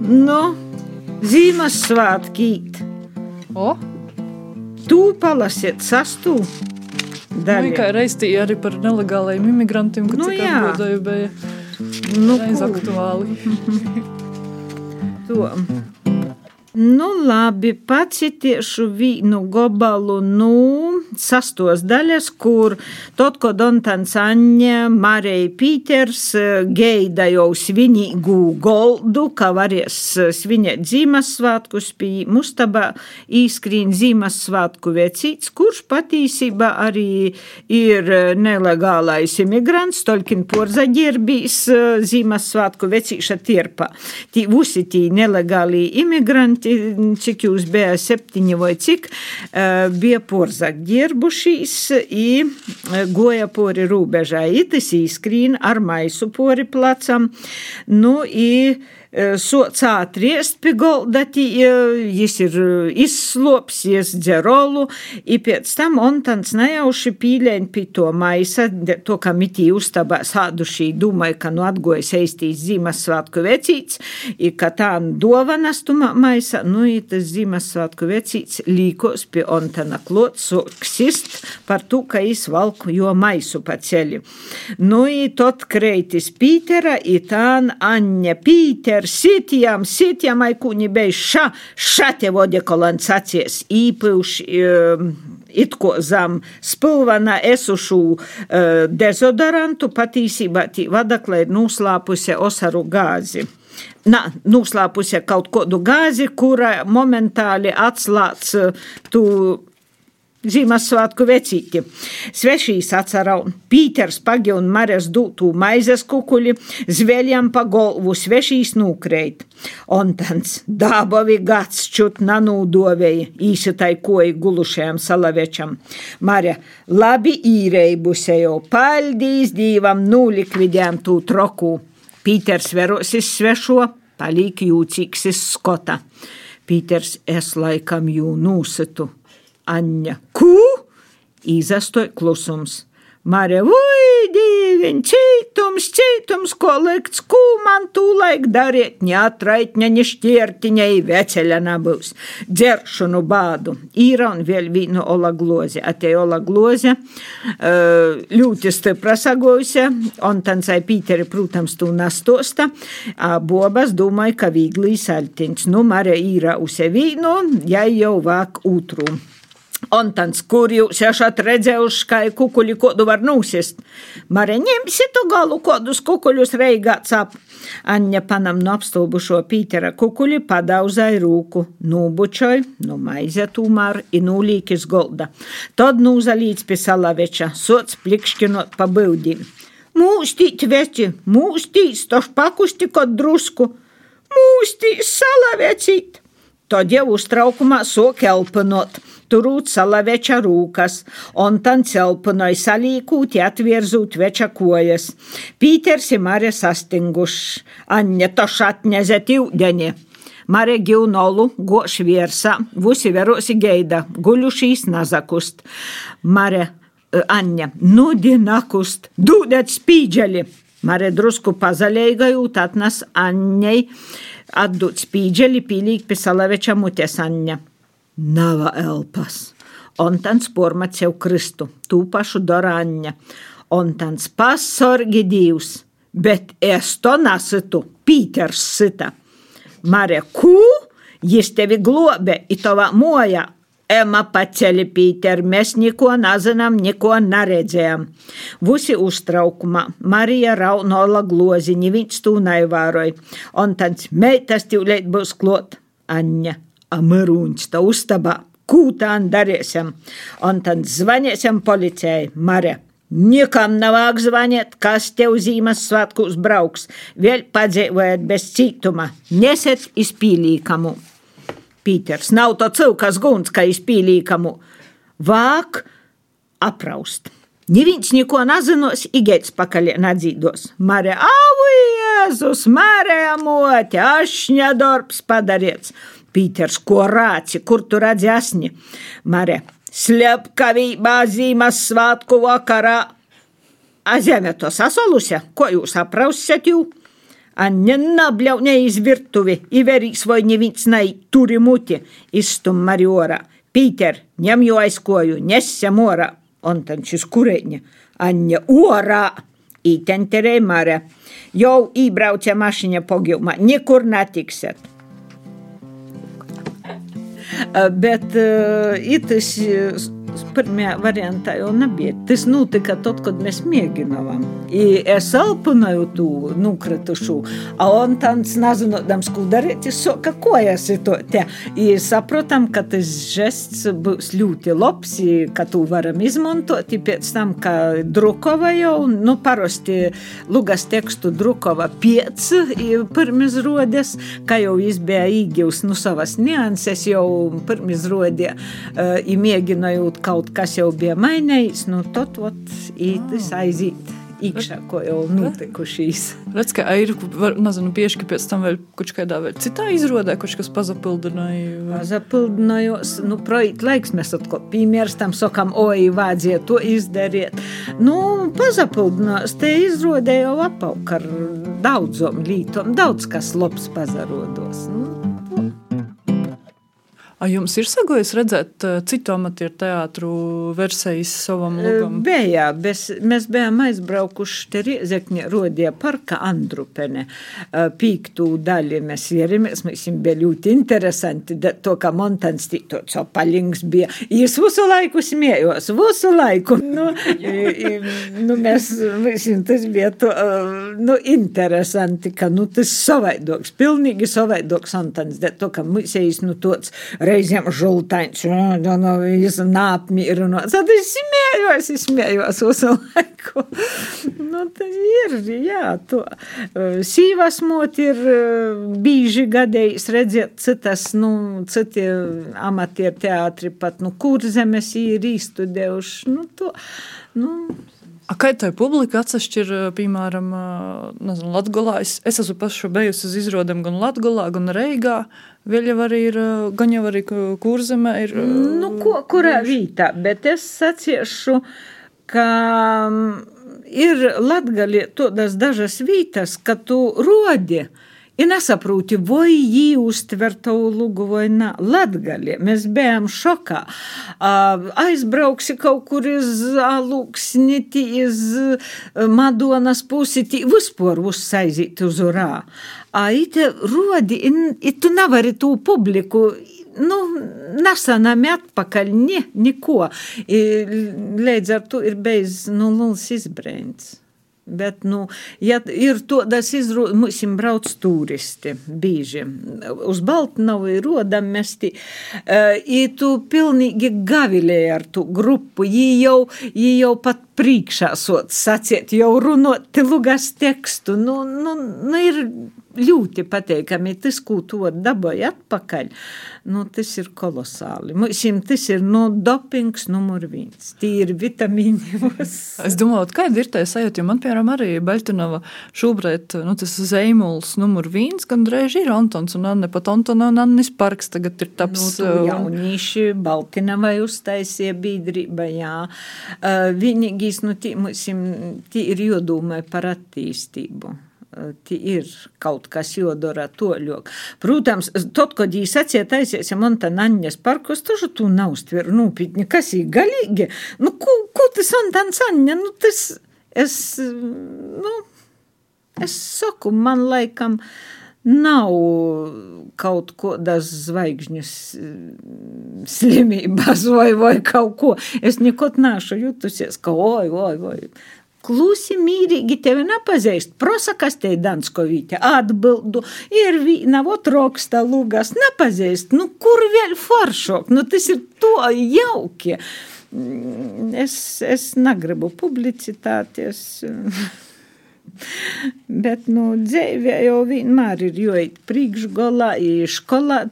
nu, Ziemassvētkīt. O, Tu palasiet sastu. nu, kā reiztīja arī par nelegālajiem imigrantiem, kad Nu, cik jā. atbildēju bija Nu, aktuāli. to. Nu, labi, pacitiešu vīnu gobalu, nu, sastos daļas, kur tot, ko Dontans Aņa, Marija Pīters eh, geida jau svinīgu goldu, ka varēs eh, svinēt Zīmassvētkus pie Mustabā īskrīn Zīmassvētku vecīts, kurš patīsībā arī ir eh, nelegālais imigrants, tolkin porzaģierbīs Zīmassvētku vecīša tirpa. Tī visi tī nelegāli imigranti, cik jūs bija septiņi vai cik, eh, bija porzaģierbušīs i eh, goja pori rūbežā. Itis īskrīn ar maisu pori placam. Nu, i soca atriest pie golda, tī, jis ir izslopsies dzerolu, i pēc tam Ontans nejauši pīlēn pie to maisa, to, ka mitī uztabā sādušī domāja, ka nu atgojas eistīs Ziemassvētku vecīts, i ka tā dovanas tu ma- maisa, nu, i tas Ziemassvētku vecīts līkos pie Ontana klot, soksist par to, ka jis valku jo maisu pa ceļu. Nu, i tot kreitis Pītera, i tā Aņa Pītera, Aikūņi beidz ša, ša te vodekolants acies, īpūš, um, it ko zam spilvana esušu uh, dezodorantu, patīsībā tī vadaklē ir nuslāpuse osaru gāzi. Na, nuslāpuse kaut kādu gāzi, kura momentāli atslāc uh, tu Ziemassvētku vecīti. Svešīs atcerau, Pīters pagi un Mares dūtū maizes kukuļi, zveļam pa golvu svešīs nūkreit. Ontans dābovi gads čut nanūdovēja, īsitai koji gulušajam salavečam. Mare, labi īreibusejo, paldīs dīvam nūlikvidējam tū troku. Pīters verosis svešo, palīk jūcīksis skota. Pīters es laikam jū nūsitu. Aņa. Kū? Izastoja klusums. Marija, ui, dīviņ, cītums, cītums, ko likts, kū man tūlaik dariet, neatrait, ne šķiertiņai veceļa nabūs. Dzeršanu bādu. Īra un vēl vīnu ola gloze. Atei ola gloze, ļoti stipra sagojusi, un tansai Pīteri, protams, tū nastosta. Bobas domāja, ka vīglī saltiņš. Nu, Marija īra use vīnu, ja jau vāk ūtrumu. Ontans, kur jūs esat redzējuši, kā kukuļi kodu var nūsist? Mare, ņemsi tu galu kodus kukuļus reigā cap. Aņa panam no apstulbušo Pītera kukuļi padauzai rūku, nūbučoj, nu maize tūmār, i nūlīkis golda. Tad nūzalīts pie salaveča, sots plikšķinot pa byudīm. Mūstīt, veči, mūstīt, toš pakusti kod drusku. Mūstīt, salavecīt! Tad jau uztraukumā sok elpanot turūt salaveča rūkas, un tan celpunai salīkūt, atvirzūt veča kojas. Pīters ir Marija sastinguši, Anne tošat nezet jūdeni. Marija Gilnolu, goš viersā, vusi verosi geida, guļušīs nazakust. Marija e, Anne, nudi nakust, dūdet spīdželi. Marija drusku pazaļējot, atnes Annei atdūt spīdželi, pīlīgi pisalaveča mutės Anne. Nava elpas. Un tans pormat sev kristu, tū pašu dorāņa. Un tans pasorgi divs, bet es to nasitu, Pīters sita. Mare, kū? Jis tevi globē, i tavā mojā. Ema paceli Pīter, mēs neko nezinām, neko neredzējām. Visi uztraukumā, Marija raunola glozi, neviens tū nevēroja. Un tāds meitas tīvlēt būs klot, Aņa amărunci, ta ustabā, kūtām darīsim. Un tad zvanīsim policijai, Mare. Nikam nav zvanīt, kas tev zīmes svētkos brauks, vēl padzīvojot bez cituma, neset izpīlīkamu. Pīters, nav to cilvēks guns, ka izpīlīkamu. Vāk apraust. Neviens neko nezinos, igēts pakaļ nedzīdos. Mare, avu, Jēzus, Mare, amote, ašņa darbs padarīts. Pīters, ko rāci, kur tu redzi asni? Mare, slepkavībā zīmes svātku vakarā. Azemē to sasolusi, ko jūs aprausiet jū? Anne nabļau neizvirtuvi, iverīs vai neviens nai turi muti, izstum Mariora. Pīter, ņem jo aizkoju, nesam orā, un tad šis kurēņa. Anne orā, ītenterē Mare. Jau ībrauca mašiņa pogiumā, nekur netikset. Bet itis pirmajā variantā jau nebija. Tas notika tad, kad mēs mēģinājām. Es elpoju to nukritušu, un tāds nezinādams, ko darīt, es saka, ko es to te. I saprotam, ka tas žests būs ļoti labs, ka to varam izmantot. I pēc tam, ka drukova jau, nu, parasti lugas tekstu drukova pieci pirms rodes, ka jau jis bija īgivs, nu, savas nianses jau pirms rodē, uh, mēģinājot kaut kas jau bija mainījis, nu, tad ītis aiziet iekšā, ko jau notikušīs. Redz, ka ir, nezinu, bieži, ka pēc tam vēl kaut kādā vēl citā izrodē, kaut kas pazapildināja. Pazapildinājos, nu, projīt laiks mēs atkal piemērstam, sakam, oi, vajadzēja to izdarīt. Nu, pazapildinājos, te izrodē jau apauk ar daudzom lītom, daudz kas labs pazarodos. Nu, A jums ir sagojis redzēt citu amatieru teātru versijas savam lugam? Bija, mēs bijām aizbraukuši te Riezekņa rodie parka Andrupene. Pīktū daļi mēs ieramies, mēs bija ļoti interesanti, to, ka Montans tāds opaļings bija. Jis visu laiku smējos, visu laiku. Nu, i, nu, mēs, visiem tas bija to, nu, interesanti, ka, nu, tas savaidoks, pilnīgi savaidoks Montans, to, ka mums ir, nu, tāds reizēm žultains, no, no, viņš nāpmīrunos. Tad es smējos, es smējos visu laiku. nu, tas ir, jā, to. Sīvas mot ir bīži gadējis redzēt citas, nu, citi amatieru teātri pat, nu, kurzemes ir īstudējuši, nu, to, nu, A kā tā publika atsevišķi ir, piemēram, nezinu, Latgolā? Es, es esmu pašu bijusi uz izrādēm gan Latgolā, gan Reigā. Vēl jau arī ir, gan jau arī kurzemē ir. Nu, ko, kurā vietā, bet es saciešu, ka ir Latgali tādas dažas vietas, ka tu rodi. I nesaproti, vai jī uztver tavu lugu vai nē. Latgali, mēs bijām šokā. Aizbrauksi kaut kur iz Aluksni, iz Madonas pusi, vispār uzsaizīt uz urā. Aite rodi, i tu nevari tų publiku nu, nesanami atpakaļ, ne, neko. I, līdz ar to ir beidzis nu, liels izbrēns. Bet, nu, ja ir tādas izrādes, mums brauc turisti bieži. Uz Baltnavu ir rodam mesti. Uh, tu pilnīgi gavilēji ar tu grupu. Jī jau, jī jau pat priekšā sot sacīt, jau runot lugas tekstu. Nu, nu, nu ir ļoti pateikami. Tas, ko tu dabūji atpakaļ, nu, tas ir kolosāli. Mums tas ir nu, dopings numur viens. Tie ir vitamīni. es domāju, kāda ir tā sajūta, jo man, piemēram, arī Beļtinova šobrīd, nu, tas zeimuls numur viens, gan drēž ir Antons un Anne, pat Antona un Annis Parks tagad ir taps. Nu, jaunīši Baltinavai uztaisīja biedrība, jā. Uh, vienīgīs, nu, tī, mums, tī ir jodomai par attīstību ir kaut kas jādara toļok. Protams, tad, kad viņi sacīja taisies, ja man tā naņas parkos, taču tu nav stver nopietni, kas ir galīgi. Nu, ko, ko tas naņa, nu, tas, es, nu, es saku, man laikam, nav kaut kādas zvaigžņas slimības vai, vai kaut ko. Es nekot nešu jutusies, ka oi, oi, oi klusi, mīrīgi tevi nepazīst. Prosa, kas te ir Danskovīte, atbildu, ir vīna, ot roksta lūgas, nepazīst. Nu, kur vēl foršok? Nu, tas ir to jauki. Es, es negribu publicitāties. Bet, nu, dzīvē jau vienmēr ir jāiet priekšgalā, skolā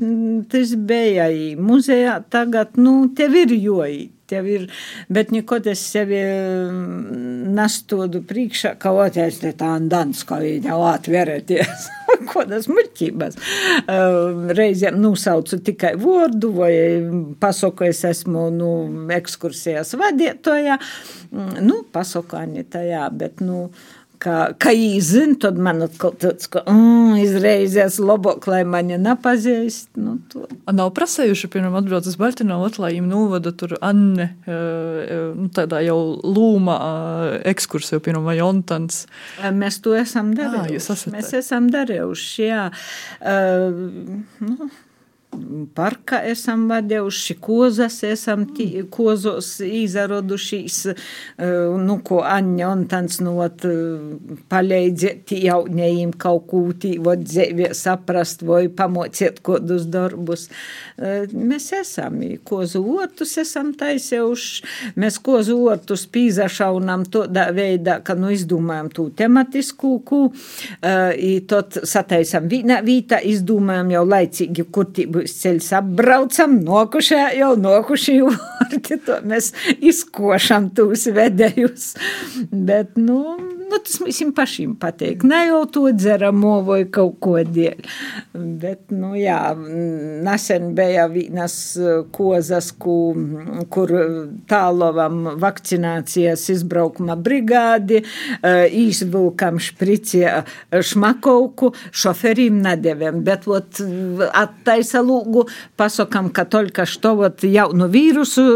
tas bija, muzejā tagad, nu, tev ir jāiet tev ir, bet nekad es sevi mm, nestodu priekšā, ka otrs te tā andans, kā viņa atverēties. Kodas muļķības. Reizēm nosaucu tikai vārdu vai pasaku, es esmu, nu, ekskursijas vadītoja. Mm, nu, pasaku Anita, jā, bet, nu, ka, ka īzina, tad man atkal tāds, ka mm, izreizēs labāk, lai mani nepazīst. Nu, to. Nav prasējuši, piemēram, atbrauc uz Baltinovu, lai viņam novada tur Anne, nu, tādā jau lūma ekskursiju, piemēram, vai Ontans. Mēs to esam darījuši. Mēs esam darījuši, jā. Uh, nu, parka esam vadījuši, kozas esam tī, kozos izradušies, nu, ko Aņa un tans not palīdzēt jaunējiem kaut ko tī, vod dzīvē saprast vai pamociet kodus darbus. Mēs esam, kozu ortus esam taisējuši, mēs kozu ortus pīzašaunam tādā veidā, ka, nu, izdomājam tū tematisku, ku, i tot sataisam vīnā vītā, izdomājam jau laicīgi, kur tī būs ceļš apbraucam, nokušā jau nokuši vārti, to mēs izkošam tūs vedējus. Bet, nu, nu, tas mums pašiem patīk. Ne jau to dzeramo vai kaut ko dēļ. Bet, nu, jā, nesen bija vienas kozas, ku, kur tālovam vakcinācijas izbraukuma brigādi, izvilkam špricē šmakovku, šoferim nedēvēm. Bet, ot, attaisa lūgu, pasakam, ka tolka što, ot, jaunu vīrusu,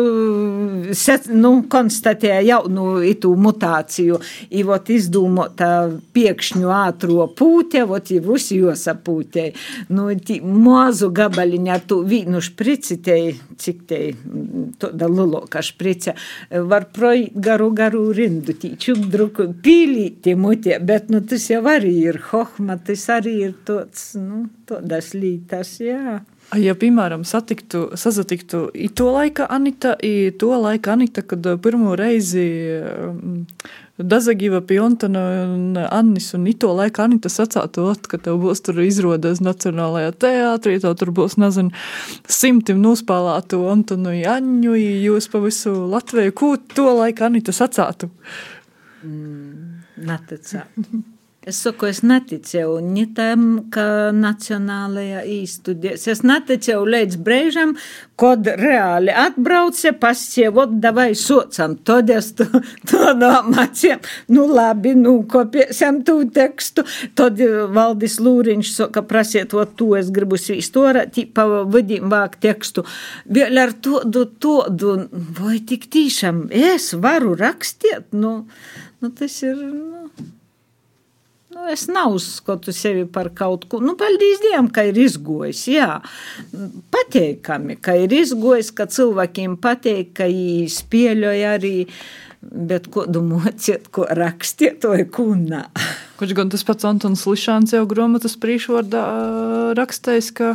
nu, konstatēja jaunu itu mutāciju. I, ot, izdomota piekšņu ātro pūte, ot, i visi jos apūtei. Nu, mazu gabaliņu ar tu vīnu špricitei, cik tei, tāda luloka šprice, var projīt garu, garu rindu, tī čukdruku pīlīti mutē, bet, nu, tas jau arī ir hohma, tas arī ir tāds, nu, tādas lītas, jā. Ja, piemēram, satiktu, sazatiktu to laika Anita, to laika Anita, kad pirmo reizi Dazagiva pie Ontona un Annis un ito laika Anita sacātu, ka tev būs tur izrodas Nacionālajā teātrī, tev tur būs, nezinu, simtim nospēlētu Ontonu Jaņu, jūs pa visu Latviju. Ko to laika Anita sacātu? Mm, neticētu. Es saku, es neticēju ne tam, ka Nacionālajā īstudēs. Es neticēju līdz brīžam, kad reāli atbrauca, pascievot, davai socam. Tad es to, to domāciem, nu labi, nu kopiesam tu tekstu. Tad valdis Lūriņš saka, prasiet, o to es gribu svīstora, tīpa vadīm vāk tekstu. Vēl ar to, to, to, vai tik tīšām es varu rakstiet, nu, nu tas ir, nu. Nu, es neuzskatu sevi par kaut ko, nu, paldies Dievam, ka ir izgojis, jā, pateikami, ka ir izgojis, ka cilvēkiem pateik, ka viņi spieļoja arī, bet ko domājat, ko rakstiet, vai kunā. Kurš gan tas pats Antons Lišāns jau grāmatas priekšvārdā rakstējis, ka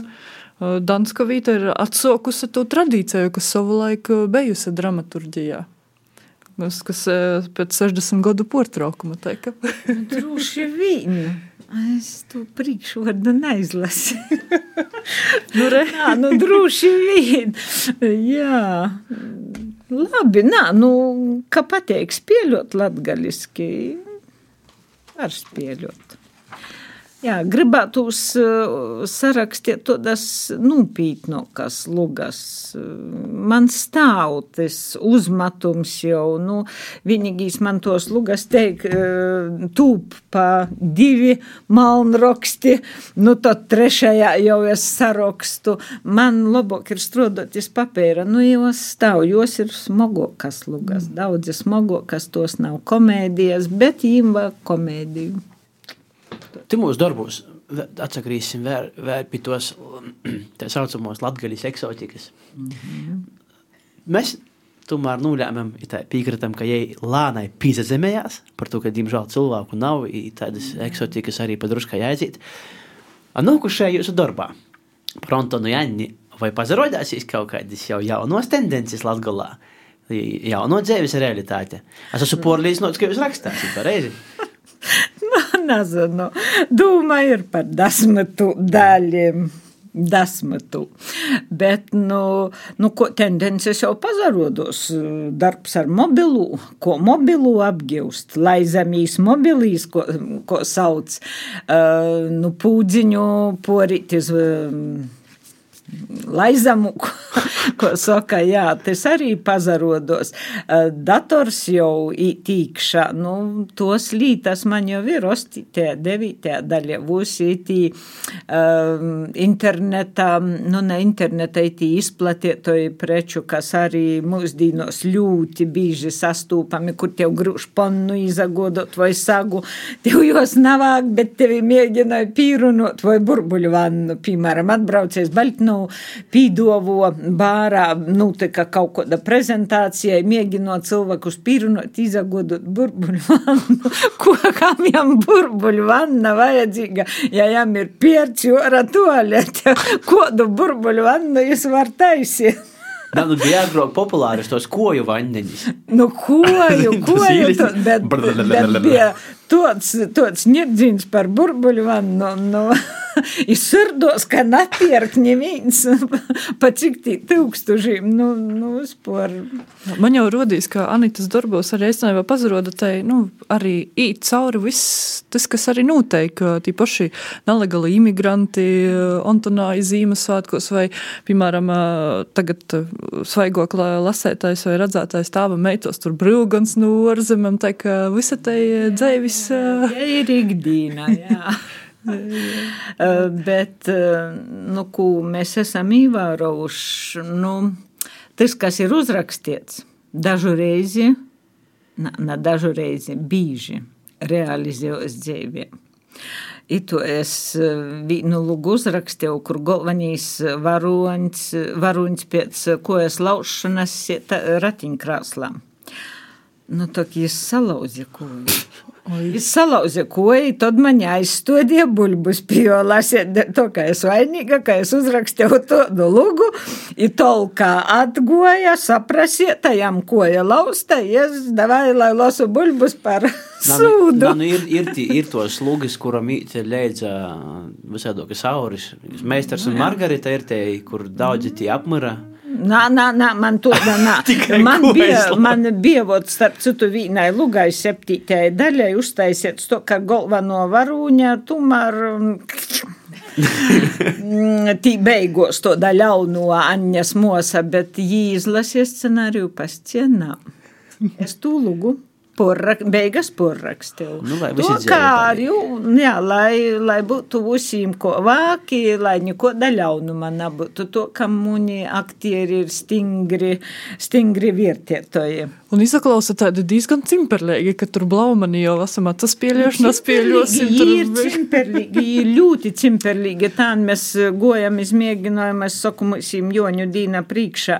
Danskavīta ir atsaukusi to tradīciju, kas savulaik bijusi dramaturģijā. Kas, kas pēc 60 gadu portraukuma teika. Droši vien. Es to priekšvārdu neizlasīju. nu, re. Nā, nu, droši vien. Jā. Labi, nā, nu, ka pateiks spēļot latgaliski, var spēļot. Jā, gribētu sarakstīt tādas nopietnākas lugas. Man stāv tas uzmetums jau, nu, vienīgīs man tos lugas teik, tūp pa divi malnroksti, nu, tad trešajā jau es sarakstu. Man labāk ir strādāt iz papēra, nu, jos stāv, jos ir smagokas lugas, daudzi smagokas, tos nav komēdijas, bet jīm vajag komēdiju. Te mūsu darbos atsakrīsim vēl, vēl pie tos tā saucamos latgaļas eksotikas. Mm -hmm. Mēs tomēr nolēmām, ja piekritam, ka jai lānai pīzazemējās, par to, ka, diemžēl, cilvēku nav, tādas eksotikas arī padruškā jāiziet. Nākušajā jūsu darbā par Antonu Janni, vai pazarodāsies kaut kādas jau jaunos tendences Latgalā? Jauno dzīves realitāte. Es esmu porlīdzināts, ka jūs rakstāsiet pareizi. nezinu. Dūma ir par desmitu daļiem. Desmitu. Bet, nu, nu ko tendences jau pazarodos. Darbs ar mobilu, ko mobilu apgūst, laizamīs mobilīs, ko, ko sauc, uh, nu, pūdziņu porītis. Uh, laizamu, ko, ko saka, jā, tas arī pazarodos. Dators jau tīkšā, nu, tos lītas man jau ir ostitē, devītē daļa, būs ītī um, internetā, nu, ne internetā, ītī izplatietoji preču, kas arī mūsdīnos ļoti bīži sastūpami, kur tev grūž ponnu izagodot vai sagu, tev jos navāk, bet tevi mēģināja pīrunot vai burbuļu vannu, piemēram, atbraucies Baltnu pīdovo bārā, nu, tā kā kaut kāda prezentācijai, mēģinot cilvēkus pīrunot, izagodot burbuļu vannu, ko kam jām burbuļu vanna vajadzīga, ja jām ir pierci ora toalete, kodu burbuļu vannu jūs var taisīt. Nā, nu, bija agrāk populārs tos koju vandeņus. Nu, koju, koju, bet, bet bija tāds, tāds nirdzins par burbuļu vannu. Nu, ir sirdos, ka natierk neviens pa cik tī tūkstošiem, nu, nu, spor. Man jau rodīs, ka Anitas darbos arī aizsnāja pazaroda, tai, nu, arī īt cauri viss tas, kas arī noteikti, ka tī paši nelegali imigranti Antonāja Zīmesvētkos vai, piemēram, tagad svaigokla lasētājs vai redzētājs tāva meitos tur brīvgans no orzemēm, tā ka visa tai dzēvis. Ja ir ikdīna, jā. Bet, nu, ko mēs esam ievērojuši, nu, tas, kas ir uzrakstīts, ne, ne dažu reizi, bīži realizējas dzīvē. Itu es vienu lūgu uzrakstīju, kur galvenais varoņs, varoņs pēc kojas laušanas ratiņkrāslā. Nu, tā kā es salauzu koju. Es salauzu koju, tad man aizstodīja buļbuļs piolas. To, ka es vainīga, ka es uzrakstīju to lūgu, ir tolkā atgoja, saprasiet, tajam koja lausta, es davāju, lai lasu buļbuļs par sūdu. Nu, ir, ir, ir tos lūgas, kuram leidza visādokas auris. Meistars un Margarita ir te, kur daudzi tie apmira. Nā, nā, nā, man to nā. man bija, man bija, vot, starp citu, vīnai lugai septītajai daļai uztaisiet to, ka galveno varūņa tomēr tī beigos to daļauno Aņas mosa, bet jī izlasies scenāriju pascienā. Es tū lugu porrak, beigas porrakstīju. Nu, lai to kā arī, jā, lai, lai būtu visiem ko vāki, lai neko daļaunuma nebūtu. To, ka muni aktieri ir stingri, stingri vērtētoji. Un izklausa tādi diezgan cimperlīgi, ka tur blaumani jau esam atsaspieļošanās pieļosim. Tur ir cimperlīgi, ir ļoti cimperlīgi. Tā mēs gojam izmēģinājumu, es saku, mūsim joņu dīna priekšā,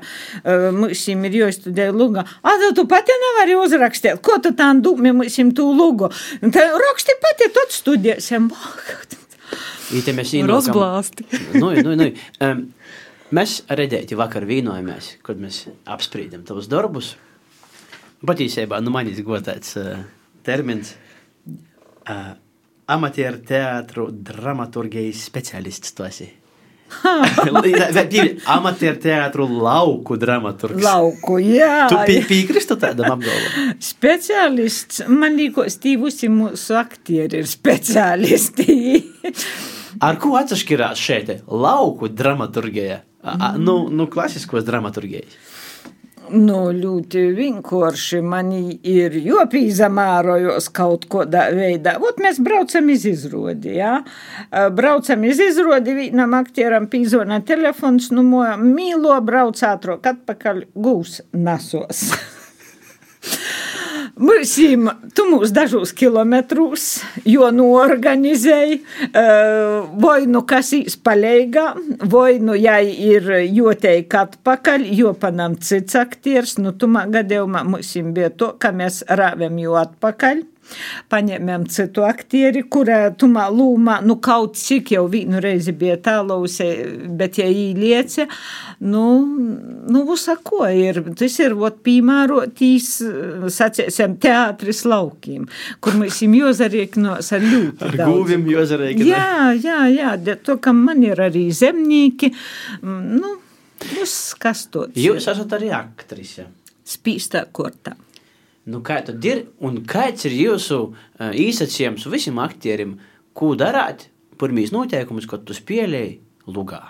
mūsim ir jostudē lugā. A, tu pati nevari uzrakstīt, ko tu tā dūmi mūsim tū lugu? Tā raksti pati, tad studēsim. Īte mēs Rozblāsti. Nu, nu, nu. Um, mēs redzēti vakar vīnojamies, kad mēs apsprīdam tavus darbus. Patiesībā, nu, man ir godāts uh, termins. Uh, amatieru teātru dramaturgijas speciālists tu esi. Amatieru teātru lauku dramaturgs. Lauku, jā. Tu pie, piekrīstu tādam apgalvojumam? Speciālists, man liekas, tīvusi mūsu aktieri ir speciālisti. Ar ko atšķirās šeit lauku dramaturgija? Mm. Nu, nu, klasiskos dramaturgijas. Nu, ļoti vienkārši man ir jopīzamārojos kaut kādā veidā. Ot, mēs braucam iz izrodi, jā. Braucam iz izrodi, vienam aktieram pīzona telefons, nu, mīlo brauc ātrāk atpakaļ gūs nasos. Mūsim, tu mūs dažos kilometrus, jo norganizēji, vai nu kas izpaļīgā, vai nu jai ir joteik atpakaļ, jo panam cits aktieris, nu tumā gadījumā mūsim bija to, ka mēs rāvem jo atpakaļ paņēmām citu aktieri, kurā tumā lūmā, nu, kaut cik jau vienu reizi bija tālausē, bet ja īliece, nu, nu, uzsako ir, tas ir, vot, piemērotīs, sacēsim, teātris laukiem, kur mēs jim jozarieknos ar ļoti ar daudz. Gūvim jozarieknos. Jā, jā, jā, to, ka man ir arī zemnieki, nu, Jūs kas to? Jūs esat arī aktrise. Spīstā kortā. Nu, kā tad ir un kāds ir jūsu uh, īsacījums visiem aktieriem, ko darāt pirmīs noteikumus, kad tu spēlēji lugā?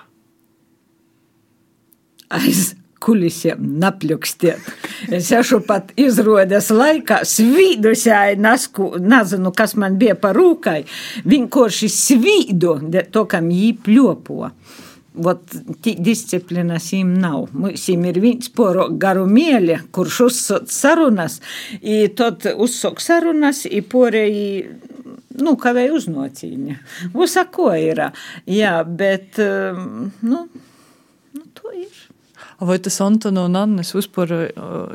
Aiz kulisiem napļukstiet. Es ešu pat izrodas laikā svīdusēji nasku, nezinu, kas man bija par rūkai, vienkārši svīdu, to, kam jī pļopo. Vot, disciplinas viņam nav. Mums ir viens poro garu mieli, kurš uzsāk sarunas, i tad uzsāk sarunas, i porēji, nu, kavēja uznocīņa. Uzsako ir, jā, bet, nu, nu, to ir. Vai tas Antona un Annes uzpar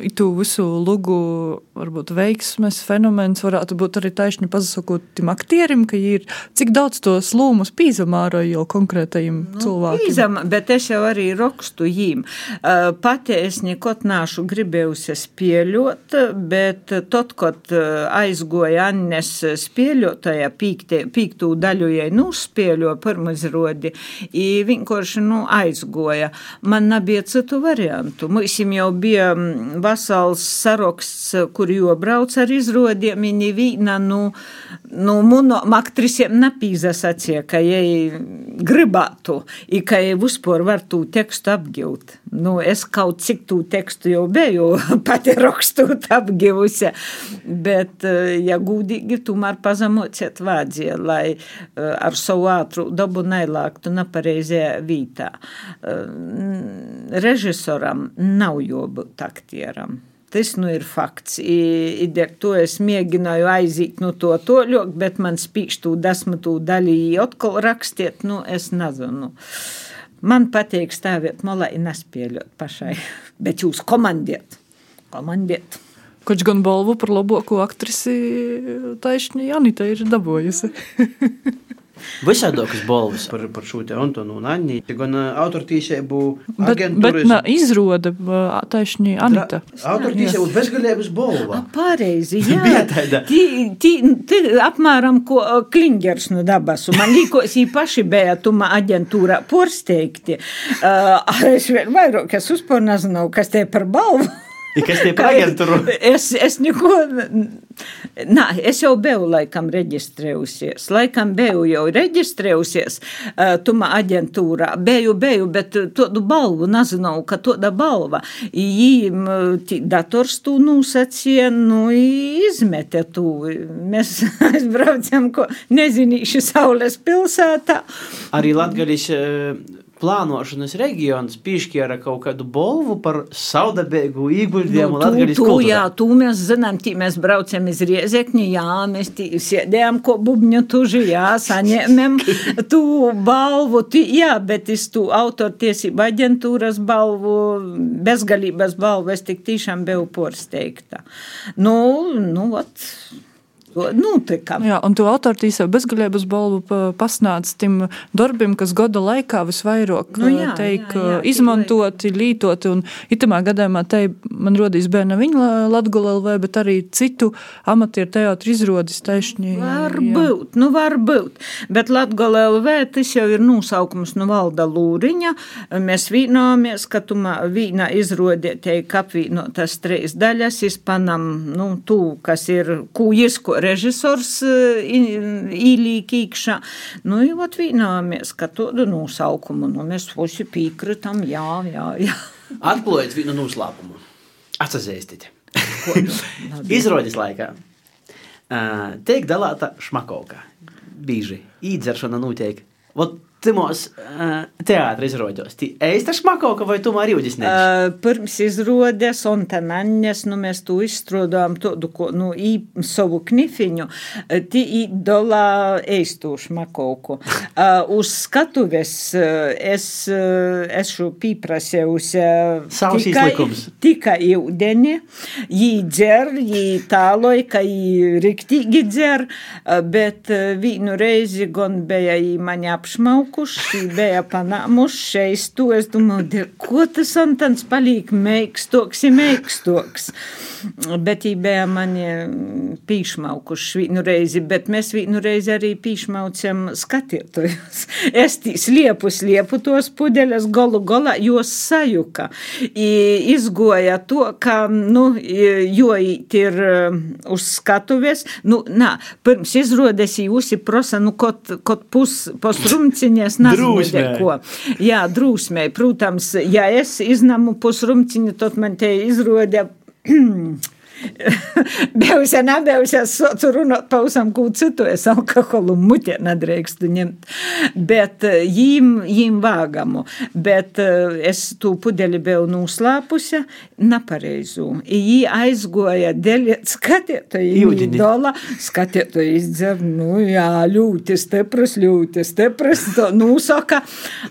itu visu lugu, varbūt veiksmes fenomens varētu būt arī taisni pasakot tim aktierim, ka ir cik daudz tos lūmus pīzamāra jau konkrētajiem nu, cilvēkiem? Pīzam, bet es jau arī rakstu jīm. Pati es nekot nāšu gribējusi spieļot, bet tad, kad aizgoja Annes spieļotāja pīktū daļu, ja nu spieļo pirmizrodi, vienkārši, nu, aizgoja. Man nebija citu citu variantu. Mums jau bija mm, vesels saraksts, kur jau brauc ar izrodiem, viņi vīna, nu, nu munom aktrisiem nepīza sacīja, ka jai gribētu, i ka jai vispār var tū tekstu apgilt. Nu, es kaut cik tū tekstu jau biju pati rakstot apgivusi, bet, eh, ja gūdīgi, tomēr pazemociet vādzie, lai eh, ar savu ātru dabu neilāktu nepareizajā vītā. Rež režisoram nav jābūt aktieram. Tas nu ir fakts. Ideja, to es mēģināju aiziet no to toļok, bet man spīkš tū desmitū daļu atkal rakstiet, nu es nezinu. Man patīk stāvēt malā un nespēļot pašai, bet jūs komandiet, komandiet. Koč gan balvu par labāko aktrisi taisni Janita ir dabūjusi. Visādākas balvas par, par šo te Antonu un Anni, gan autortīsēbu agentūras. Bet, bet na, izroda taisni Anita. Autortīsēbu bezgalības balva. Pareizi, jā. tī, tī, tī, apmēram ko Klingers no dabasu. Man līkos jī paši bija tuma aģentūrā porsteigti. Uh, es vēl vairāk, es uzpār nezinu, kas te par balvu. I kas tie par agentūru? Es, es neko, nā, es jau biju laikam reģistrējusies, laikam biju jau reģistrējusies uh, tuma aģentūrā, biju, biju, bet tādu balvu nezinu, ka tāda balva. Jīm dators tū nūsacīja, nu, izmete tū. Mēs aizbraucam, ko nezinīšu Saules pilsētā. Arī Latgaļis plānošanas reģions piešķīra kaut kādu balvu par saudabīgu ieguldījumu nu, Latvijas kultūrā. Jā, tu mēs zinām, tī mēs braucam iz Riezekņi, jā, mēs tī sēdējām ko bubņu tuži, jā, saņēmēm tu balvu, tī, jā, bet es tu autortiesība aģentūras balvu, bezgalības balvu, es tik tiešām biju porsteigta. Nu, nu, ot notikam. Jā, un tu autortīsā bezgalības balvu pasnāc tim darbim, kas gada laikā visvairāk nu, jā, teik jā, jā, izmantoti, lītoti, un itamā gadījumā te man rodīs bērna viņa Latgola LV, bet arī citu amatieru teātru izrodis taišņi. Var jā. būt, nu var būt, bet Latgola LV tas jau ir nosaukums no valda Lūriņa, mēs vīnāmies, ka tumā vīna izrodie teik apvīnotas trīs daļas, izpanam, nu, tū, kas ir kūjisko režisors īlīk īkšā. Nu, jau atvīnāmies, ka tādu nosaukumu, nu, mēs visi pīkritam, jā, jā, jā. Atklājiet vienu noslēpumu. Atsazēstiet. Izrādes laikā. Uh, tiek dalīta šmakovka. Bīži īdzeršana notiek. Vot Timos uh, teātris izrādījās. Eista šmakoka vai tu arī jūties nevis? Uh, pirms izrādes un tenaņas, nu mēs tu izstrādājām tādu, ko, nu, ī, savu knifiņu, tī īdolā eistu šmakoku. Uh, uz skatuves uh, es esmu pīprasējusi tikai, tikai ūdeni, jī dzer, jī tāloj, ka jī riktīgi dzer, bet vīnu reizi gan bija jī mani apšmauku bija panāmuši to. Es domāju, ko tas Antons paliek meikstoks, ir meikstoks. Bet bija mani pīšmaukuši vienu reizi, bet mēs vienu reizi arī pīšmaucam skatītājus. Es tīs liepu, liepu tos pudeļas golu golā, jos sajuka. I izgoja to, ka, nu, jo ir um, uz skatuves, nu, nā, pirms izrodes jūs ir prosa, nu, kot, kot pus, posrumciņa es nezinu, ko. Jā, drūsmē. Protams, ja es iznamu pusrumciņu, tad man te izroda Bijusē, nebijusē, es socu runāt pausam kaut citu, es alkoholu mutē nedrīkstu ņemt, bet jīm, jīm vāgamu, bet es tū pudeli biju nuslāpusi, nepareizu. Jī aizgoja dēļ skatētoju dola, skatētoju izdzer, nu jā, ļoti stipras, ļoti stipras, to nūsaka,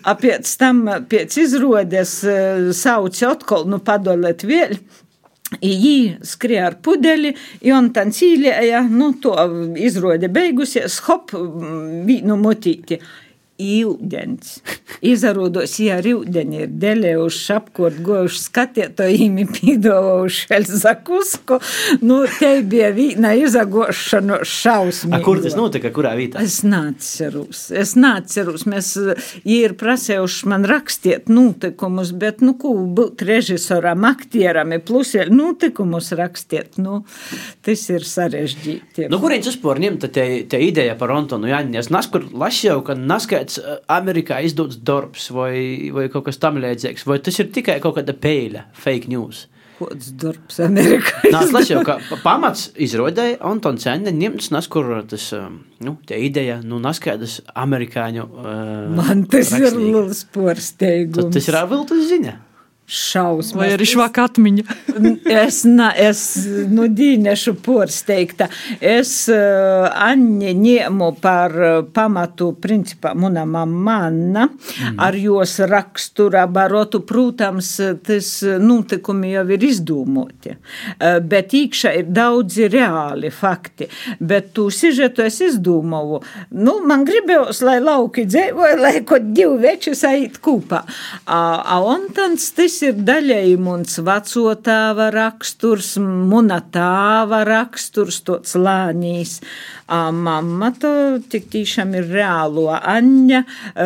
a pēc tam, pēc izrodes sauc atkal, nu padolēt vēl, Jī skrieja ar pudeli, un tā cīlēja, nu, to izrāde beigusies, hop, vīnu motīti ūdens. Izrādās, ja ar ūdeni ir delējuši apkort, gojuši skatietojumi, pīdojuši Elzakusku, nu, te bija vīna izagošana šausmīgi. Kur tas notika, kurā vietā? Es nācerus, es nācerus, mēs, ja ir prasējuši man rakstiet notikumus, bet, nu, ko būt režisoram, aktieram, plus ir notikumus rakstiet, nu, tas ir sarežģīti. Nu, kurienes vispār ņemta te, te ideja par Antonu Jāņu? Es naskur lasīju, ka naskait kāds Amerikā izdodas darbs vai, vai kaut kas tamlīdzīgs, vai tas ir tikai kaut kāda pēļa, fake news? Kāds darbs Amerikā? Nā, es lasīju, ka pamats izrodēja Antons Sēne ņemts, nas, kur tas, nu, tie ideja, nu, naskaidas amerikāņu. Uh, Man tas rakstīgi. ir liels porsteigums. Tas ir viltus ziņa šausmas. Vai arī švaka atmiņa? es, na, es nu, dīnešu porsteigta. Es uh, Anni ņēmu par uh, pamatu, principā, muna manna, mm. ar jos rakstura barotu, protams, tas notikumi jau ir izdūmoti, uh, bet īkšā ir daudzi reāli fakti, bet tu sižetu es izdūmoju. Nu, man gribējos, lai lauki dzēvoja, lai kaut divi veči sait kūpā. A, a on tans tas ir daļēji muns vecotāva raksturs, muna tāva raksturs, tots lānīs. A mamma to tik tiešām ir reālo Aņa,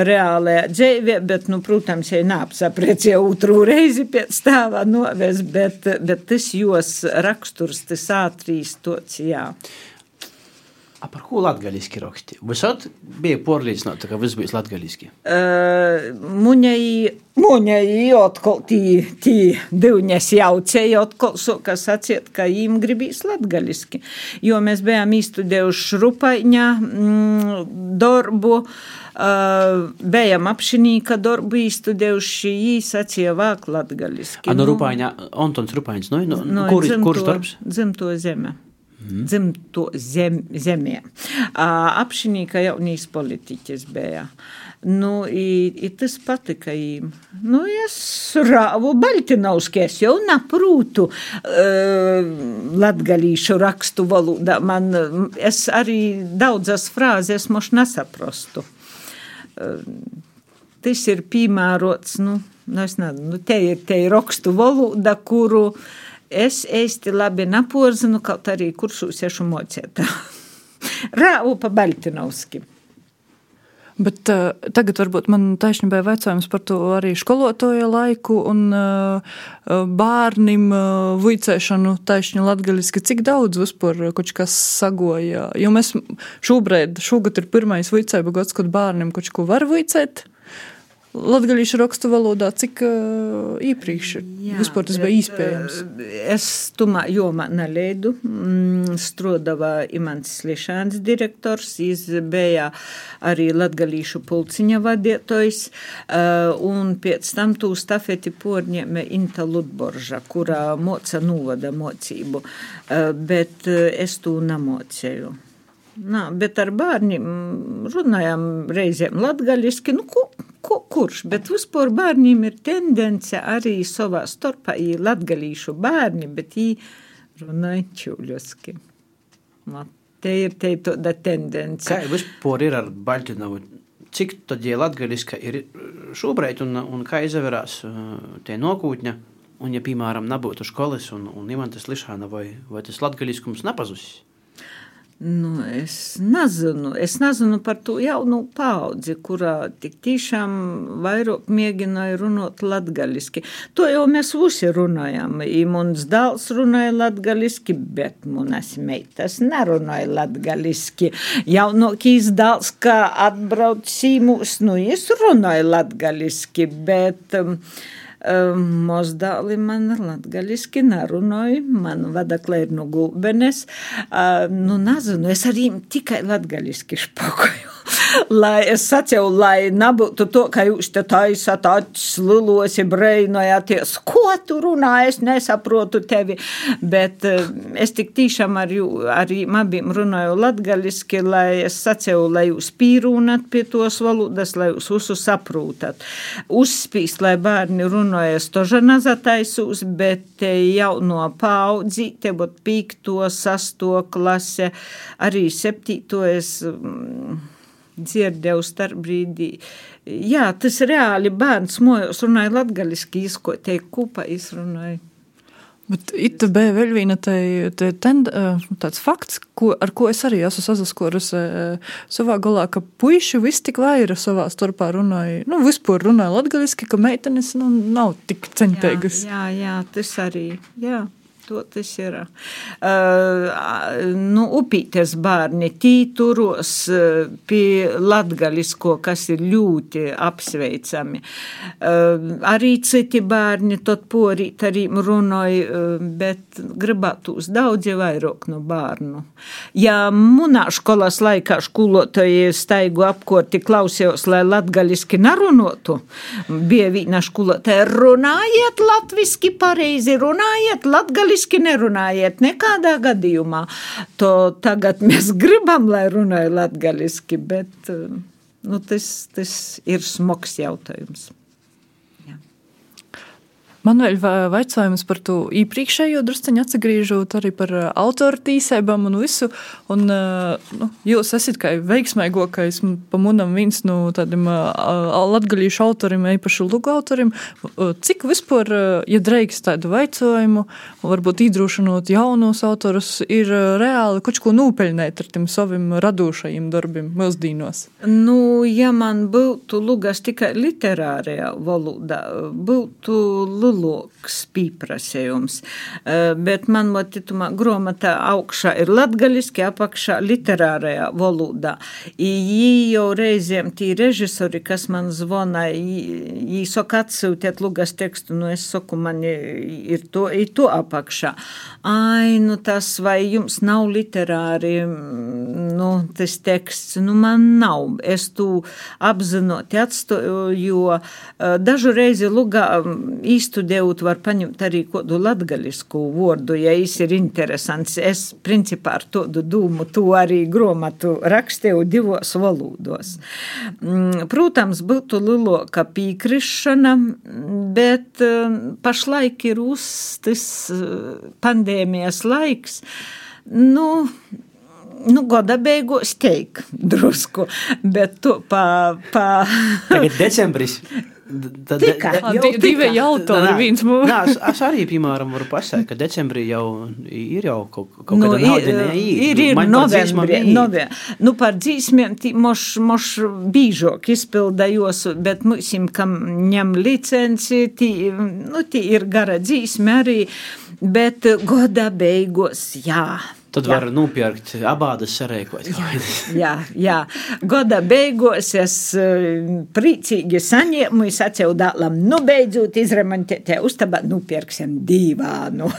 reālajā dzīvē, bet, nu, protams, ja neapsaprecie otru reizi pēc tāva novēs, bet, bet tas jos raksturs, tas ātrīs tots, jā. A par ko latgaliski raksti? Visot bija pārliecināta, ka viss bija latgaliski? Uh, muņai, muņai atkal tī, tī divņas jaucēja atkal soka sacīt, ka jīm gribīs latgaliski. Jo mēs bijām īstudējuši Rupaiņā mm, darbu, uh, bijām apšinīka darbu īstudējuši, jī sacīja vāk latgaliski. A, no Rupaiņā, Antons Rupaiņs, no, no, no kurš darbs? Dzimto zeme mm. dzimto zem, zemē. Apšinīka jaunīs politiķis bija. Nu, i, i tas patika viņam. Nu, es rāvu Baltinovski, es jau naprūtu uh, latgalīšu rakstu valodā. Man, es arī daudzas frāzes moš nesaprastu. Uh, tas ir piemērots, nu, nu nezinu, nu, te ir, te ir rakstu valoda, kuru uh, es īsti labi naporzinu, kaut arī kursus ešu mocētā. Rāvu pa Baltinovski. Bet uh, tagad varbūt man taisnība ir jautājums par to arī skolotāja laiku un uh, bērniem uh, vicēšanu taisni latgaliski. Cik daudz vispār kaut kas sagoja? Jo mēs šobrīd, šogad ir pirmais vicēba gads, kad bērniem kaut ko var vicēt. Latviešu rakstu valodā, cik uh, iepriekš Jā, vispār tas bija iespējams? Es tumā jomā neleidu. Mm, Strodava Imants Slišāns direktors, jis bija arī latgalīšu pulciņa vadietojs, uh, un pēc tam tū stafeti porņēme Inta Ludborža, kurā moca nūvada mocību, uh, bet es tū namocēju. Nā, bet ar bērniem runājām reizēm latgaļiski, nu, ko, ko, kurš, bet vispār bērniem ir tendence arī savā starpā, ir latgaļīšu bērni, bet viņi runāja čūļoski. Te ir te tāda tendence. Kā vispār ir ar Baļķinovu? Cik tad ir latgaļiska ir šobrīd un, un kā izavērās tie nokūtņa? Un, ja, piemēram, nebūtu skolas un, un Imantas Lišāna vai, vai tas latgaļiskums nepazusis? Nu, es nezinu, es nezinu par to jaunu paudzi, kurā tik tiešām vairāk mēģināja runāt latgaliski. To jau mēs visi runājam. I mums dēls runāja latgaliski, bet manas meitas nerunāja latgaliski. Jaunākīs dēls, kā atbrauc sīmus, nu, es runāju latgaliski, bet um, Mozdāli man latgaļiski narunāja, man vadaklē ir no gulbenes. Nu, nezinu, es arī tikai latgaļiski špokoju lai es sacīju, lai nebūtu to, ka jūs te taisat acis lilos, breinojāties, ko tu runā, es nesaprotu tevi, bet eh, es tik tiešām ar jū, arī abiem runāju latgaliski, lai es sacīju, lai jūs pīrūnat pie tos valodas, lai jūs visu saprotat. Uzspīst, lai bērni runājas toža nazataisūs, bet jau no paudzi, te būtu pīkto, sasto klase, arī septīto es. Mm, dzirdēju starpbrīdī. Jā, tas reāli bērns mojos runāja latgaliski, izkotiek kupa izrunāja. Bet it bija vēl viena te, te tend, tāds fakts, ko, ar ko es arī esmu sazaskorusi savā galā, ka puiši viss tik vaira savā starpā runāja, nu, vispār runāja latgaliski, ka meitenes, nu, nav tik centīgas. Jā, jā, jā, tas arī, jā. To tas ir. Uh, nu, upītes bērni tīturos pie latgalisko, kas ir ļoti apsveicami. Uh, arī citi bērni tot porīt arī runāja, uh, bet gribētos daudzi vairāk no bērnu. Ja munā skolas laikā skolotāji staigu apkorti klausījos, lai latgaliski narunotu, bija vīna skolotāja runājiet latviski pareizi, runājiet latgaliski latviski nerunājiet nekādā gadījumā. To tagad mēs gribam, lai runāja latgaliski, bet nu, tas, tas ir smogs jautājums. Man vēl jautājums par to iepriekšējo druskuļu atgriežot arī par autoru tīsībām un visu. Un, nu, jūs esat kā veiksmīgākais, pa manam, viens no tādiem latgaļīšu autoriem, īpaši lugu autoriem. Cik vispār, ja drīkst tādu jautājumu, varbūt iedrošinot jaunus autorus, ir reāli kaut ko nopelnīt ar tiem saviem radošajiem darbiem mūsdienos? Nu, ja man būtu lugas tikai literārajā valodā, būtu lielāks pieprasījums. Eh, bet man motitumā grāmatā augšā ir latgaļiski, apakšā literārajā valodā. Jī jau reizēm tī režisori, kas man zvana, jī saka atsūtiet lugas tekstu, nu es saku, man ir to, ir to apakšā. Ai, nu tas vai jums nav literāri, nu tas teksts, nu man nav. Es tu apzinoti atstoju, jo dažu reizi lugā īstu studējot, var paņemt arī kādu latgaļisku vārdu, ja viņš ir interesants. Es, principā, ar tādu dūmu to arī gromatu rakstīju divos valodos. Mm, protams, būtu lielāka pīkrišana, bet eh, pašlaik ir uzstis eh, pandēmijas laiks. Nu, nu, gada beigās teik drusku, bet to pa. pa... Tagad decembris. Jau divi autori, viens mūžs. Nā, es, es arī, piemēram, varu pasakāt, ka decembrī jau ir jau kaut, kaut nu, kāda neīd. Ir, ir novembrī, novembrī. Nu, par dzīsmiem moš, moš bīžok izpildējos, bet mūsim, kam ņem licenci, tī, nu, tī ir gara dzīsme arī, bet goda beigos, jā. Tad jā. var nopirkt abādas sarēkot. Jā, jā, jā. Goda beigās es eh, priecīgi saņēmu, es atcevu dālam, nu beidzot izremontēt uztabā, nupirksim divānu.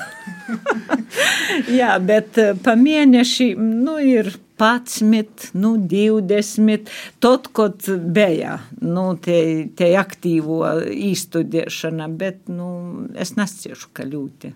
jā, bet eh, pa mēneši, nu, ir 11, nu, 20. Tot, kad bija nu, te, te aktīvo īstudēšana, bet nu, es nesciešu, ka ļoti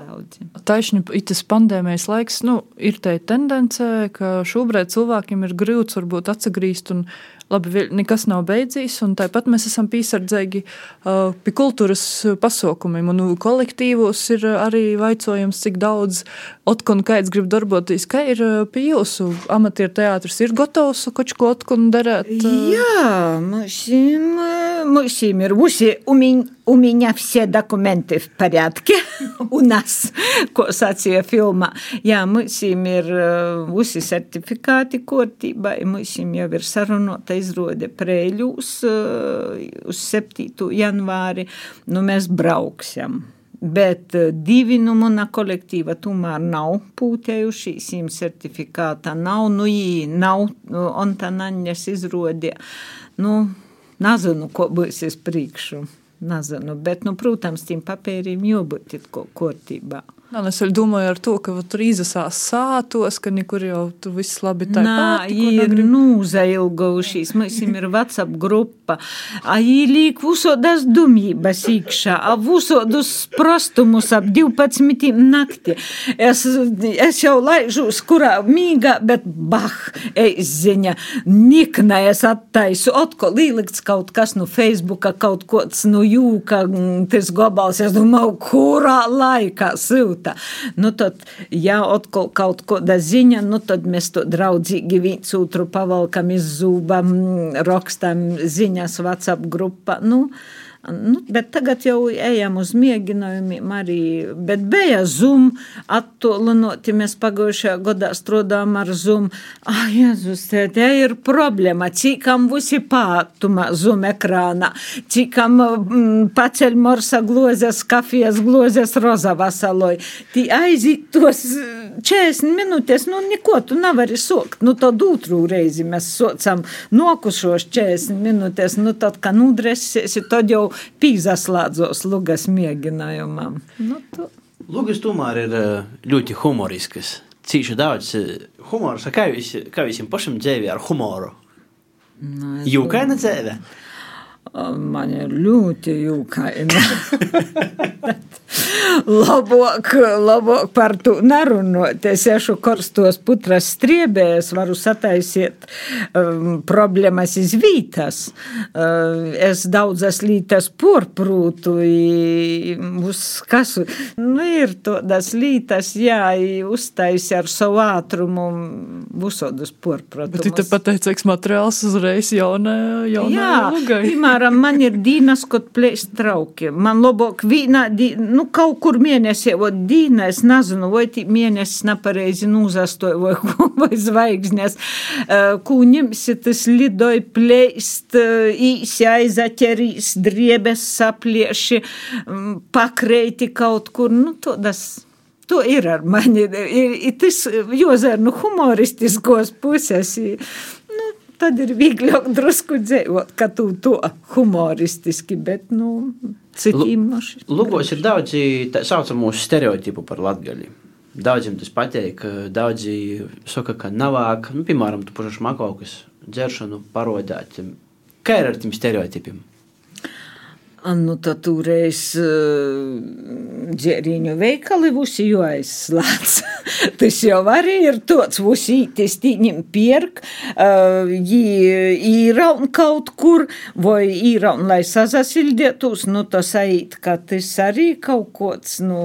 daudzi. Taisni, tas pandēmijas laiks, nu, ir tā tendence, ka šobrīd cilvēkiem ir grūts varbūt atsagrīzt un labi, nekas nav beidzies, un tāpat mēs esam piesardzīgi uh, pie kultūras pasaukumiem, un kolektīvos ir arī vaicojums, cik daudz otkun kaids grib darboties, kā ir pie jūsu amatieru teātris, ir gatavs kaut ko otkun darēt? Uh... Jā, mūsim, mūsim ir usi umiņ У меня все документы в порядке. У нас, ko sacīja filmā. Jā, mums ir visi certifikāti kārtībā, mums jau ir sarunota izrode prēļūs uz 7. janvāri. Nu, mēs brauksim. Bet divi no mana kolektīva tomēr nav pūtējuši, šīm certifikāta nav, nu jī nav Ontanaņas izrode. Nu, nezinu, ko būs es priekšu. Nezinu, bet, nu, protams, tiem papīriem jābūt ko kārtībā. Jā, es domāju to, ka tur izsās sātos, ka nekur jau tur viss labi tā Nā, ir nūzailgojušies, mums ir WhatsApp grupa, a īlīk visodas dumības iekšā, a visodus prostumus ap 12 nakti. Es, es jau laižos, kurā mīga, bet bah, es ziņa, nikna es attaisu, atkal līlikts kaut kas no Facebooka, kaut kods no jūka, tas gobals, es domāju, kurā laikā silti jūta. Nu, tad, ja atkal kaut kāda ziņa, nu, tad mēs to draudzīgi viens otru pavalkam iz zūbam, rakstam ziņas WhatsApp grupā. Nu, Nu, bet tagad jau ejam uz mēģinājumiem arī. Bet bija Zoom attālinoti. Mēs pagājušajā gadā strādājām ar Zoom. Ah, Jēzus, te ir problēma. Cikam visi pātuma Zoom ekrānā. Cikam mm, paceļ morsa glozes, kafijas glozes roza vasaloj. Tī aiziet tos 40 minūtes, nu, neko tu nevari sokt. Nu, tad otru reizi mēs socam nokušos 40 minūtes. Nu, tad, kad nudresies, tad jau pīzaslādzos lugas mēģinājumam. Nu, tu... Lugas tomēr ir eh, ļoti humoriskas. Cīši daudz eh, humora. Kā jūs, kā jūs pašam dzīvē ar humoru? Nu, Jūkaina dzīvē? Man ir ļoti jūkaina. labāk, labāk par to nerunāt. Es ešu karstos putras striebēs, varu sataisiet um, problēmas iz vītas. Uh, es daudzas lītas porprūtu, uz kasu. Nu, ir todas lītas, jā, uztaisi ar savu ātrumu visodus porprūtus. Bet tu pateicīgs materiāls uzreiz jaunā, jaunā jā, lugai. Piemēram, man ir dīnas, kaut plēst trauki. Man labāk vīna, dī, nu, kaut kur mēnesī, vai dīna, es nezinu, vai tī mēnesis nepareizi nūzastoja, vai, vai zvaigznes, kū ņemsi tas lidoj plēst, īsi aizaķerīs, driebes saplieši, pakreiti kaut kur, nu, todas. To ir ar mani. Ir, ir tas Jozēr, nu, humoristiskos puses. Nu, tad ir vieglāk drusku dzīvot, ka tu to humoristiski, bet, nu, citiem noši. Lūgos ir daudzi tā saucamo stereotipu par latgali. Daudziem tas patīk, daudzi saka, ka navāk, nu, piemēram, tu pašas makaukas dzeršanu parodāt. Kā ir ar tiem stereotipiem? Tad toreiz uh, dzēriņu veikali visi jau aizslēdz. Tas jau arī ir tāds vusītis, tīņim pierk, uh, jī īraun kaut kur, vai īraun, lai sazasildietos, nu, tas ait, ka tas arī kaut kods, nu,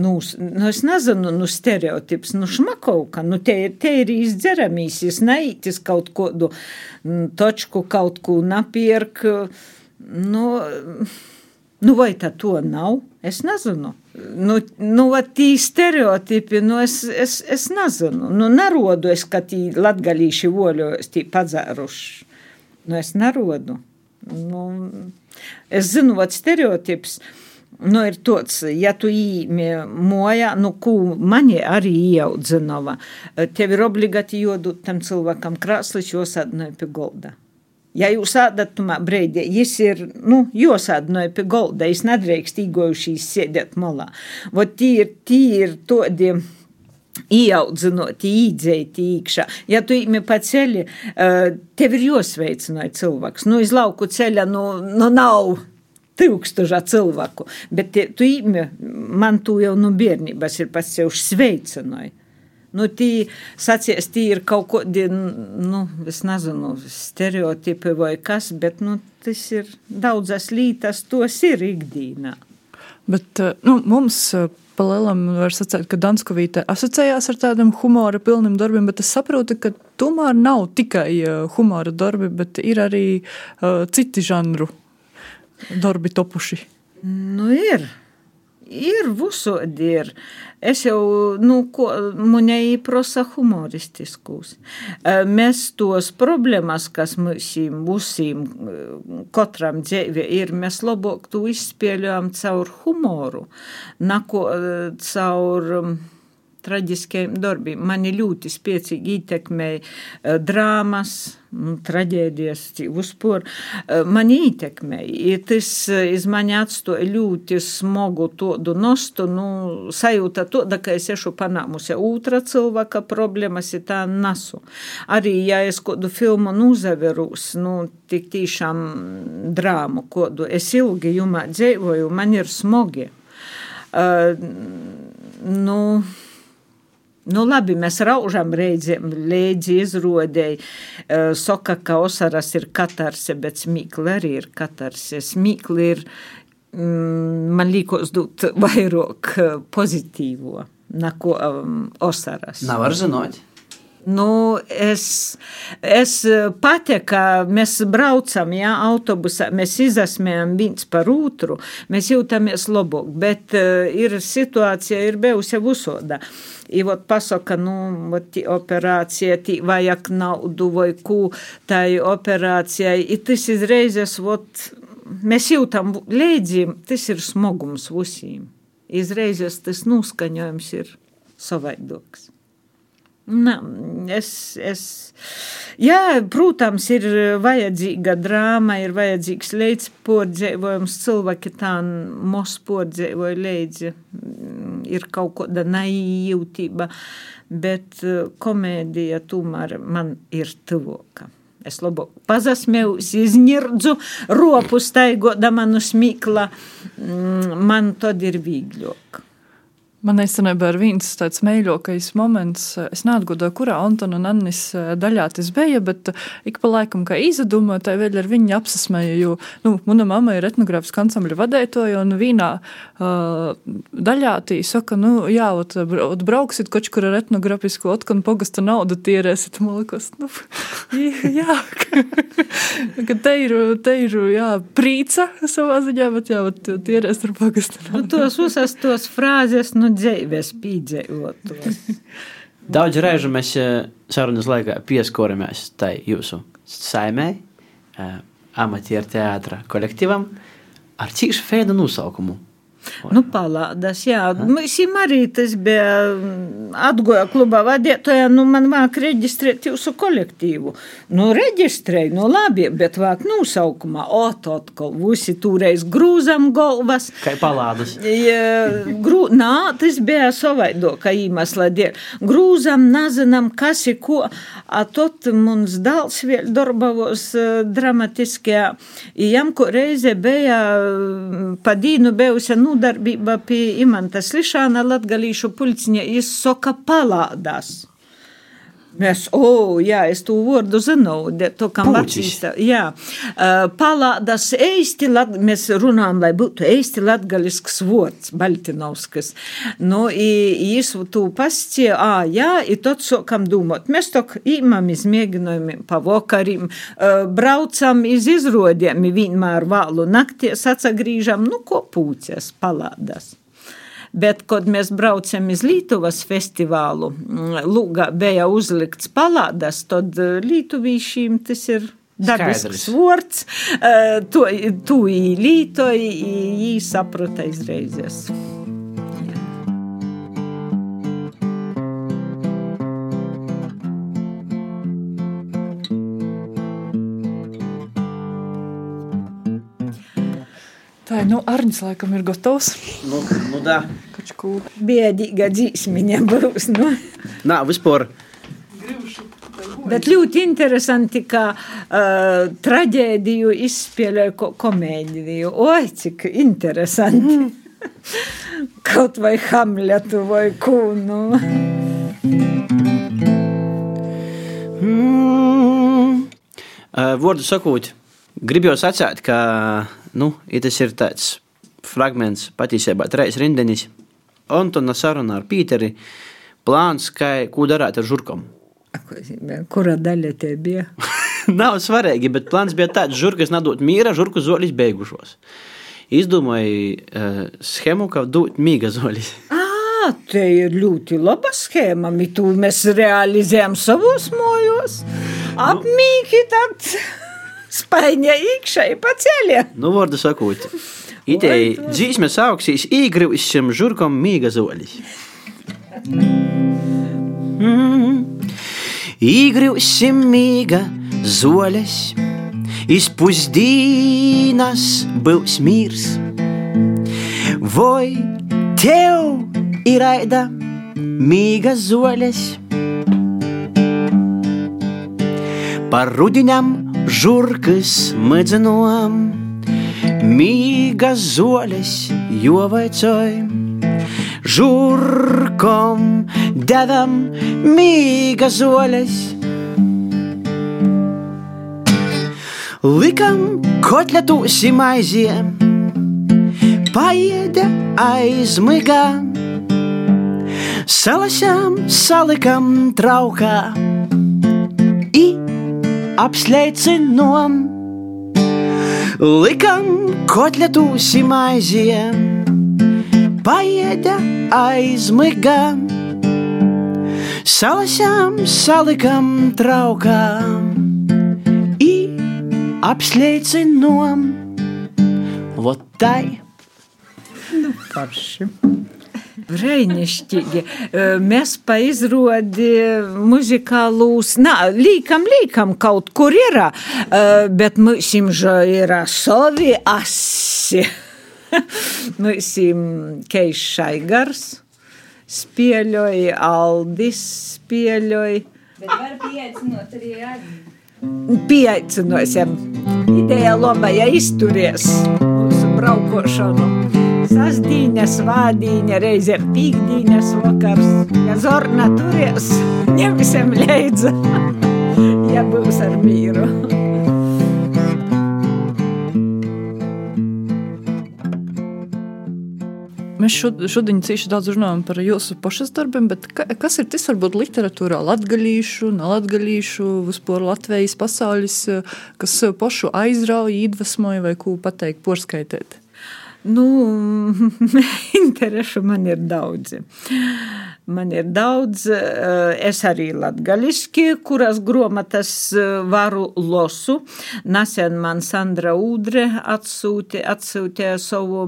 nu, nu es nezinu, nu, stereotips, nu, šmakauka, nu, te te ir izdzeramīs, es neitis kaut kodu točku kaut ko napierk, Nu, nu, vai tā to nav? Es nezinu. Nu, nu tī stereotipi, nu, es, es, es nezinu. Nu, nerodu es, ka tī latgalīši voļojas tī padzēruši. Nu, es nerodu. Nu, es zinu, vat stereotips. Nu, ir tāds, ja tu īmi mojā, nu, ko mani arī ieaudzinova, tev ir obligāti jodot tam cilvēkam krāslis, jos atnāja pie golda. Ja jūs ēdat tumā brīdī, jis ir, nu, josādnoja pie golda, es nedrīkst īgojušīs sēdēt malā. Vot tī ir, tī ir todi ieaudzinot, īdzēt īkšā. Ja tu īmi pa ceļi, tev ir josveicināja cilvēks. Nu, iz lauku ceļa, nu, nu nav tūkstošā cilvēku, bet tu īmi, man tu jau no bērnības ir pats sev sveicināja. Nu, tī sacies, tī ir kaut kādi, nu, es nezinu, stereotipi vai kas, bet, nu, tas ir daudzas lītas, tos ir ikdīnā. Bet, eh, nu, mums eh, palielam var sacīt, ka Danskovīte asociējās ar tādiem humora pilniem darbiem, bet es saprotu, ka tomēr nav tikai eh, humora darbi, bet ir arī uh, citi žanru darbi topuši. Nu, ir. Ir visādi. Ir. Es jau, nu, ko muņai prosa humoristiskus. Mēs tos problēmas, kas mums būsim katram dzīvē, ir, mēs labāk to izspēļojam caur humoru, nako caur traģiskiem darbiem. Mani ļoti spēcīgi ietekmēja uh, drāmas, traģēdijas, uzpor. Uh, mani ietekmēja. Tas iz mani atstoja ļoti smogu tādu nostu, nu, sajūta to, ka es ešu panāmusi otra cilvēka problēmas, ir tā nasu. Arī, ja es kādu filmu nuzaverūs, nu, tik tiešām drāmu, kādu es ilgi jumā dzīvoju, man ir smogi. Uh, nu, Nu, labi, mēs raužam reizēm, līdzi izrodēji. Soka, ka osaras ir katarse, bet smīkli arī ir katarse. Smīkli ir, mm, man liekas, dot vairāk pozitīvo, neko um, osaras. Nav var zinot. Nu, es, es pati, ka mēs braucam, ja autobusā, mēs izasmējam viens par otru, mēs jūtamies labāk, bet uh, ir situācija, ir bijusi visoda. I vot pasaka, nu, vot operācija, tī vajag naudu vai kū tai operācijai, i tas izreizes, vot, mēs jūtam līdzi, tas ir smogums visiem. Izreizes tas noskaņojums ir savaidoks. Na, es, es, jā, protams, ir vajadzīga drāma, ir vajadzīgs līdzpordzēvojums, cilvēki tā mos pordzēvoja līdzi, ir kaut kāda naīvtība, bet komēdija tomēr man ir tuvoka. Es labāk pazasmēju, iznirdzu, ropu staigodama no smīkla, man tad ir vīgļāk. Man īstenībā ir viens tāds mīļākais moments. Es neatgādāju, kurā Antona un Annis eh, daļā tas bija, bet eh, ik pa laikam, kā izdomāju, tā vēl ar viņu apsasmēju. Jo, nu, mana mamma ir etnogrāfiska ansambļa vadētoja, un vienā uh, daļā tī saka, nu, jā, ot, ot brauksit koč, kur ar etnogrāfisku otkanu pogasta naudu tierēsit. Man liekas, nu, jā, ka te ir, te ir, jā, prīca savā ziņā, bet jā, ot, tierēs ar pogasta naudu. Nu, tos uzas tos frāzes, nu, dzīves pīdzējotos. Daudz reižu mēs eh, sarunas laikā pieskoramies tai jūsu saimē, eh, amatieru teātra kolektīvam ar cīšu fēdu nosaukumu. Nu, palādas, jā. Šim arī tas bija mm, atgoja klubā vadītāja, nu, man vāk reģistrēt jūsu kolektīvu. Nu, reģistrēju, nu, labi, bet vāk nosaukumā, ot, atkal, visi tūreiz grūzam galvas. Kā palādas? Ja, grū, nā, tas bija savaido, ka īmasla dēļ. Grūzam, nazinam, kas ir ko, a tot mums dāls vēl darbavos dramatiskajā, jām, ko reize bija padīnu bijusi, nu, nodarbība pie Imanta Slišāna latgalīšu pulciņa izsoka palādās. Mēs, o, oh, jā, es to vārdu zinu, to kam vecīsta. Jā, uh, palādas eisti, lat, mēs runājam, lai būtu eisti latgalisks vārds, Baltinovskas. Nu, jis tu pastie, ā, jā, i tot sokam domāt. Mēs tok īmam izmēģinājumiem pa vokarim, uh, braucam iz izrodiem, vienmēr vālu nakties atsagrīžam, nu, ko pūcies palādas. Bet, kad mēs braucam uz Lietuvas festivālu, mm, Lūgā bija uzlikts palādas, tad eh, Lietuvīšiem tas ir dabisks vārds. Eh, to, to īlītoji, jī saprota izreizes. Ir, nu, Arņš laikam ir gatavs. Nu, nu da. Kačku. Biedīga dzīsmiņa būs, nu. Nā, vispār. Bet ļoti interesanti, ka uh, traģēdiju izspēlē ko komēdiju. Oi, cik interesanti. Mm. Kaut vai Hamletu vai kūnu. Mm. Uh, Vārdu sakot, gribu jau sacīt, ka nu, tas ir tāds fragments, patiesībā trīs rindenis, Antona saruna ar Pīteri, plāns, kā, ko darāt ar žurkam. Kura daļa te bija? Nav svarīgi, bet plāns bija tāds, žurkas nedot mīra, žurku zoļus beigušos. Izdomāju uh, schēmu, kā dot mīga zoļus. Ah, te ir ļoti laba schēma. Tu mēs realizējam savos mojos. Apmīki tad Spaiņa iekšā ir pacēlē. Nu, vārdu sakot, ideja dzīsme sauksīs īgrivis šim žurkam mīga zolis. Mm. Īgrivis šim mīga zolis, izpusdīnas būs mīrs. Voi tev ir aida mīga zolis. Par rudiniam žurkas medzenojam, mīga zoles jovaicoj. Žurkom devam mīga zoles. Likam kotletu simaizie, paēda aizmigā. Salasām salikam traukā apslēcinom, likam kotletu simaizie, paēda aizmigā. Salasām salikam traukā, i apslēcinom, vot tai. Nu, parši. Brīnišķīgi. Mēs pa izrodi muzikālūs, nā, līkam, līkam kaut kur ir, bet mums ir savi asi. Mums Keis Šaigars spēļoja, Aldis spēļoja. Bet var pieaicinot arī Agi. Pieaicinosim. Ideja laba, ja izturies mūsu braukošanu. Sasdīņas, vādīņa, reizēm pīkdīņas vakars. Ja zorna turies, ņemsim leidza, ja būs ar mīru. Mēs šodien cīši daudz runājam par jūsu pašas darbiem, bet ka, kas ir tas varbūt literatūrā latgaļīšu, nelatgaļīšu, vispār Latvijas pasaules, kas pašu aizrauja, iedvesmoja vai ko pateikt, porskaitēt? Nu, interešu man ir daudzi. Man ir daudz, es arī latgaļiski, kuras gromatas varu losu. Nesen man Sandra Udre atsūti, atsūtīja savu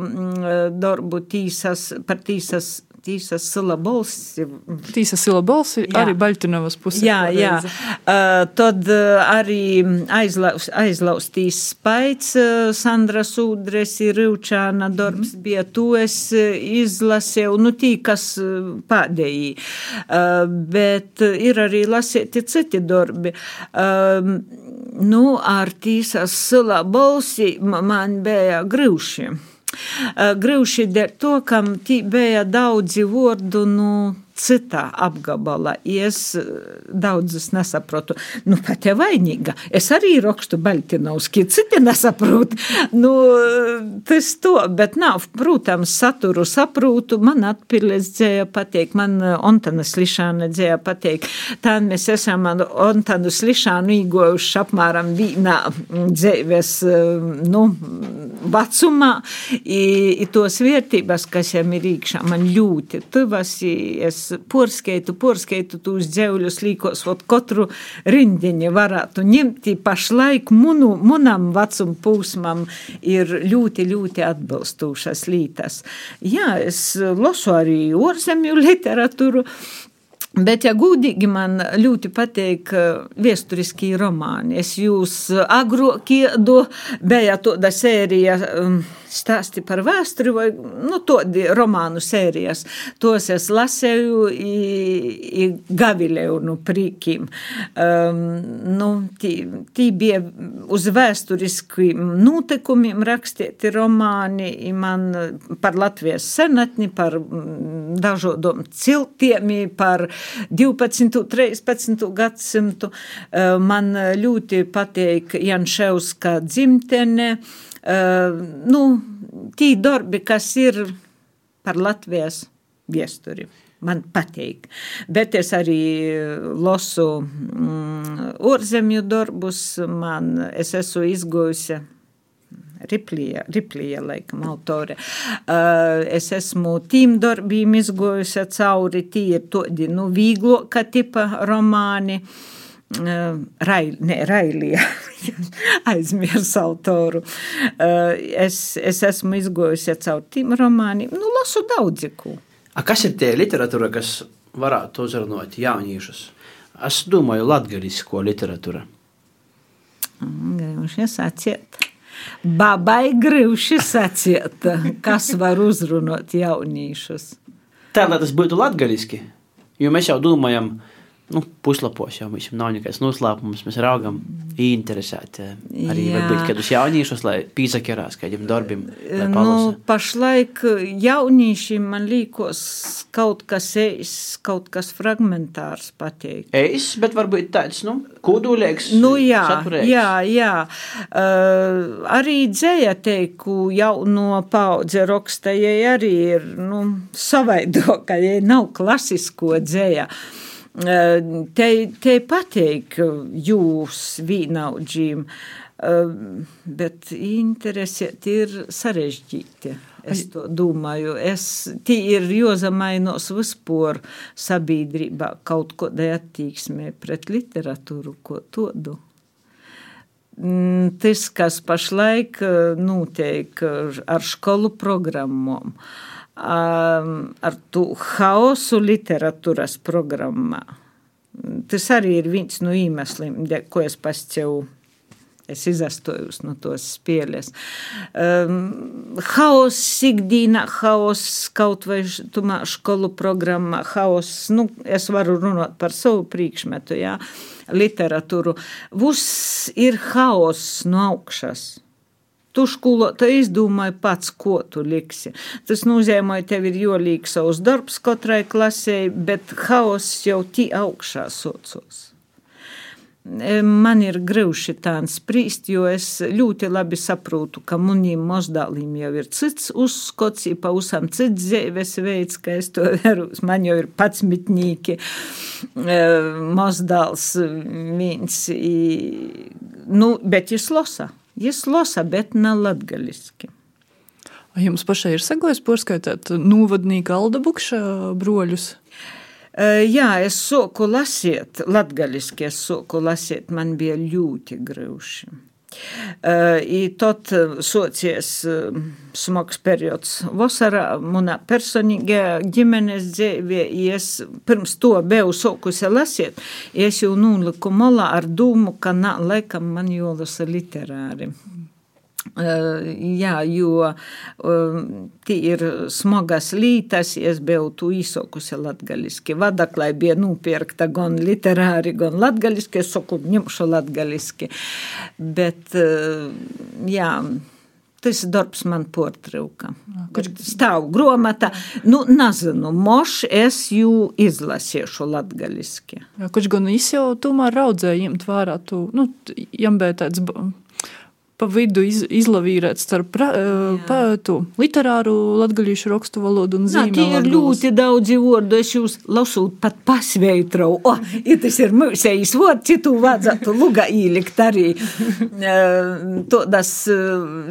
darbu tīsas, par tīsas tīsas sila balsi. Tīsas sila balsi jā. arī Baļtinovas pusē. Jā, jā. Uh, tad uh, arī aizlaus, aizlaustīs spaids uh, Sandra Sūdres ir Rivčāna darbs mm. bija, to es izlasēju, nu tī, kas pēdējī. Uh, bet ir arī lasēti citi darbi. Uh, nu, ar tīsas sila balsi man bija grūši. Grūši dēļ to, kam bija daudzi vārdu, nu, citā apgabalā. Es eh, daudzus nesaprotu. Nu, pat ja vainīga. Es arī rakstu Baltinovski, citi nesaprot. Nu, tas to, bet nav, protams, saturu saprotu. Man atpildes dzēja pateik, man Ontanas Lišāna dzēja pateik. Tā mēs esam Ontanu Lišānu īgojuši apmēram vīnā dzēves, nu, vecumā. I, i tos vērtības, kas jām ir īkšā, man ļoti tuvas. Es porskeitu, porskeitu tūs dzēvļus līkos, vot katru rindiņu varētu ņemt, pašlaik munu, munam vecum pūsmam ir ļoti, ļoti atbilstūšas lītas. Jā, es losu arī orzemju literatūru, Bet, ja gudīgi man ļoti patīk vēsturiskie romāni, es jūs agro kiedu, bija tāda sērija. Um, stāsti par vēsturi vai nu, tādi romānu sērijas. Tos es lasēju, i, i gavilēju no prīkiem. Um, nu, tī, bija uz vēsturiskiem notikumiem rakstīti romāni, man par Latvijas senatni, par mm, dažādom ciltiem, par 12. 13. gadsimtu. Uh, man ļoti patīk Janševska dzimtene. Uh, nu, tī darbi, kas ir par Latvijas viesturi. Man patīk. Bet es arī lasu mm, ārzemju darbus. Man, es esmu izgojusi Riplija, Riplija laikam, autore. Uh, es esmu tīm darbīm izgojusi cauri, tie ir tādi, nu, vīglo, ka tipa romāni. Uh, Rail, ne, Railija, aizmirs autoru. Es, es esmu izgojusi caur tiem romāniem, nu, lasu daudzi ko. A kas ir tie literatūra, kas varētu uzrunāt jauniešus? Es domāju, latgalisko literatūru. Gribši sacīt. Babai gribši sacīt, kas var uzrunāt jauniešus. Tā, lai tas būtu latgaliski, jo mēs jau domājam, ka nu, puslapos jau mums nav nekāds noslēpums. Mēs raugam, interesēti arī varbūt kādus jauniešus, lai pīsakerās kādiem darbiem. Nu, pašlaik jauniešiem man liekas kaut kas eis, kaut kas fragmentārs pateikt. Eis, bet varbūt tāds, nu, kodolīgs. Nu, jā, saturēks. jā, jā. Uh, arī dzēja teiku jauno paudze rokstajai arī ir, nu, savaidoka, ja nav klasisko dzēja. Uh, te, te pateik jūs vīnaudžīm, bet interesēt ir sarežģīti. Es to domāju. Es, tie ir jozamainos vispār sabiedrībā kaut kodai attieksmē pret literatūru, ko to do. Mm, tas, kas pašlaik notiek ar skolu programmām, ar to haosu literatūras programmā. Tas arī ir viens no iemesliem, ko es pascēju. Es izastojos no tos spēles. Um, haoss ikdīnā, haoss kaut vai tumā skolu programmā, haoss, nu, es varu runāt par savu priekšmetu, jā, literatūru. Viss ir haoss no augšas. Tu skolotāji izdomāji pats, ko tu liksi. Tas nozīmē, ka tev ir jolīgs savs darbs katrai klasē, bet haoss jau tī augšā socios. E, man ir grūti tā spriest, jo es ļoti labi saprotu, ka maniem mazdālim jau ir cits uzskats, ir pavisam cits dzīves veids, kā es to veru. Man jau ir pats mitnīgi e, mazdāls viens, nu, bet viņš losa. Jis lasa, bet ne latgaliski. Jums pašai ir sagojis porskaitāt novadnīga Alda Bukša broļus? Jā, es soku lasīt, latgaliski es soku lasīt, man bija ļoti grūši. I tad socies smags periods vasarā manā personīgajā ģimenes dzīvē. Es pirms to biju sokusi lasīt, es jau noliku malā ar domu, ka nā, laikam man jālasa literāri. Uh, jā, jo uh, tie ir smagas lītas, es biju tu īsokusi latgaliski. Vadaklai bija nupirkta gan literāri, gan latgaliski, es saku, ņemšu latgaliski. Bet, uh, jā, tas darbs man portrauka. Kur stāv gromata, nu, nezinu, moš es jū izlasiešu latgaliski. Jā, kurš gan es jau tomēr raudzēju, ņemt vērā tu, nu, jām bija tāds pa vidu iz, izlavīrēt starp pra, pa, tu, literāru latgaļīšu rakstu valodu un zīmēm. Tie ir ļoti daudzi vārdi, es jūs lasūt pat pasveitrau. O, tas ir mūsējis vārds, citu vajadzētu lugā īlikt arī todas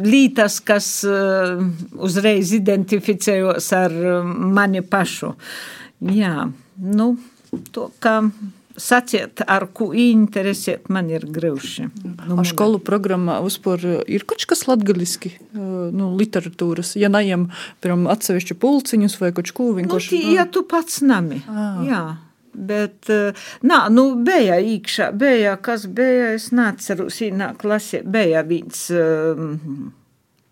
lītas, kas uzreiz identificējos ar mani pašu. Jā, nu, to, ka Saciet, ar ko interesēt, man ir grūti. Nu, skolu programmā uzpār ir kaut kas latgaliski, nu, literatūras, ja neiem, piemēram, atsevišķu pulciņus vai kaut ko vienkārši. Nu, ja tu pats nami, à. jā. Bet, nā, nu, bija īkšā, bija, kas bija, es neatceros, īnā klasē, bija viens, um,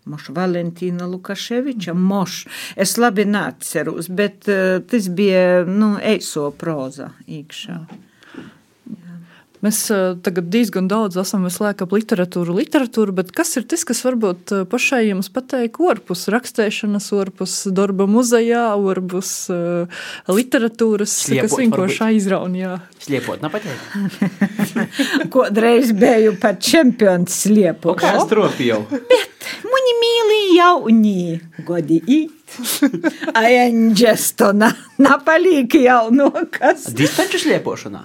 Moša Valentīna Lukaševiča, Moš. Es labi neatceros, bet uh, tas bija, nu, eiso proza īkšā. Jā. Mēs tagad diezgan daudz esam slēgti ap literatūru, literatūru, bet kas ir tas, kas varbūt pašai jums pateikt, orpus rakstēšanas, orpus darba muzejā, orpus uh, literatūras, Sliepot, kas vienkārši aizraunjā? Sliepot, nav pateikt. Kodreiz biju pat čempions sliepot. Kā es tropīju? Bet mani mīlī jaunī, godi īt. Aendžesto, na, na palik jau, nu kas. Distančių slėpošaną.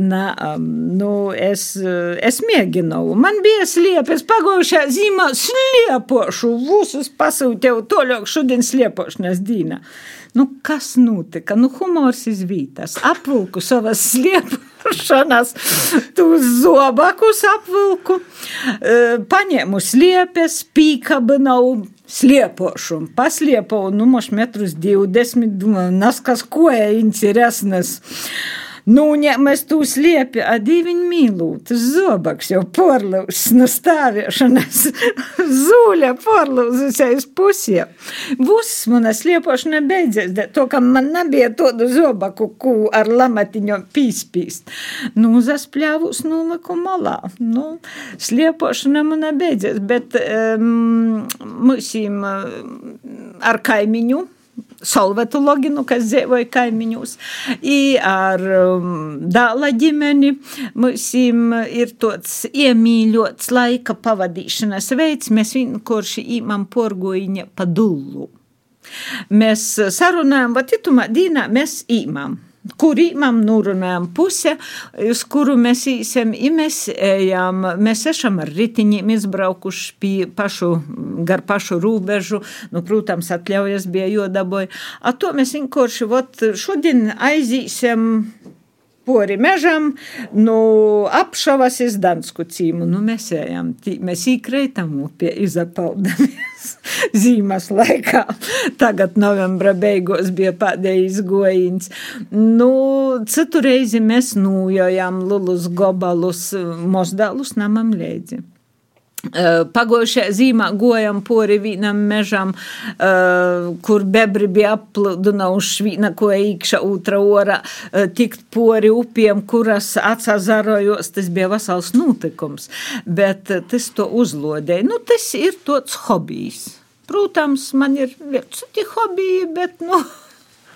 Na, nu, es, es mėginau. Man bija slėpės, pagaušę zimą slėpošu, visus pasiautėjau toliau, šudien slėpošnas dyna. Nu, kas nutika? Nu, humors izvytas. Apvilku savas slėpošanas šanas, tų zobakus apvilku, e, paņēmu sliepes, pīkabinau, sliepošu, pasliepoju, nu, moš metrus 20, domāju, nas kas ko ir interesants. Nu, ja mēs tu sliepi, a diviņ mīlūt, tas zobaks jau porlūs, no stāviešanas, zūļa porlūzusies pusē. Viss mana sliepošana beidzies, to, ka man nebija tādu zobaku, ku ar lamatiņu pīspīst. Nu, zaspļāvus noliku malā. Nu, sliepošana man beidzies, bet um, mūsim ar kaimiņu Solvetu Loginu, kas dzīvoja kaimiņos, ar um, dāla ģimeni. Mums ir tāds iemīļots laika pavadīšanas veids, mēs vienkārši īmam porgojiņa pa dullu. Mēs sarunājam, va titumā dīnā mēs īmam kur imam nurunājam puse, uz kuru mēs īsam, i mēs ejam, mēs esam ar ritiņiem izbraukuši pie pašu, gar pašu rūbežu, nu, protams, atļaujas bija jodaboja. A to mēs vienkārši, vot, šodien aizīsim pori mežam, nu, apšavas iz Dansku cīmu, nu, mēs ejam, tī, mēs īkreitam upie izapaldamies zīmas laikā. Tagad novembra beigos bija pēdējais gojiņš. Nu, citu reizi mēs nūjojam lulus gobalus, mozdālus namam leidzi. Pagojušajā zīmē gojam pori vienam mežam, uh, kur bebri bija apludinājuši viena ko īkšā, otra ora, uh, tikt pori upiem, kuras atsazarojos, tas bija vesels notikums, bet tas to uzlodēja. Nu, tas ir tāds hobijs. Protams, man ir citi hobiji, bet, nu,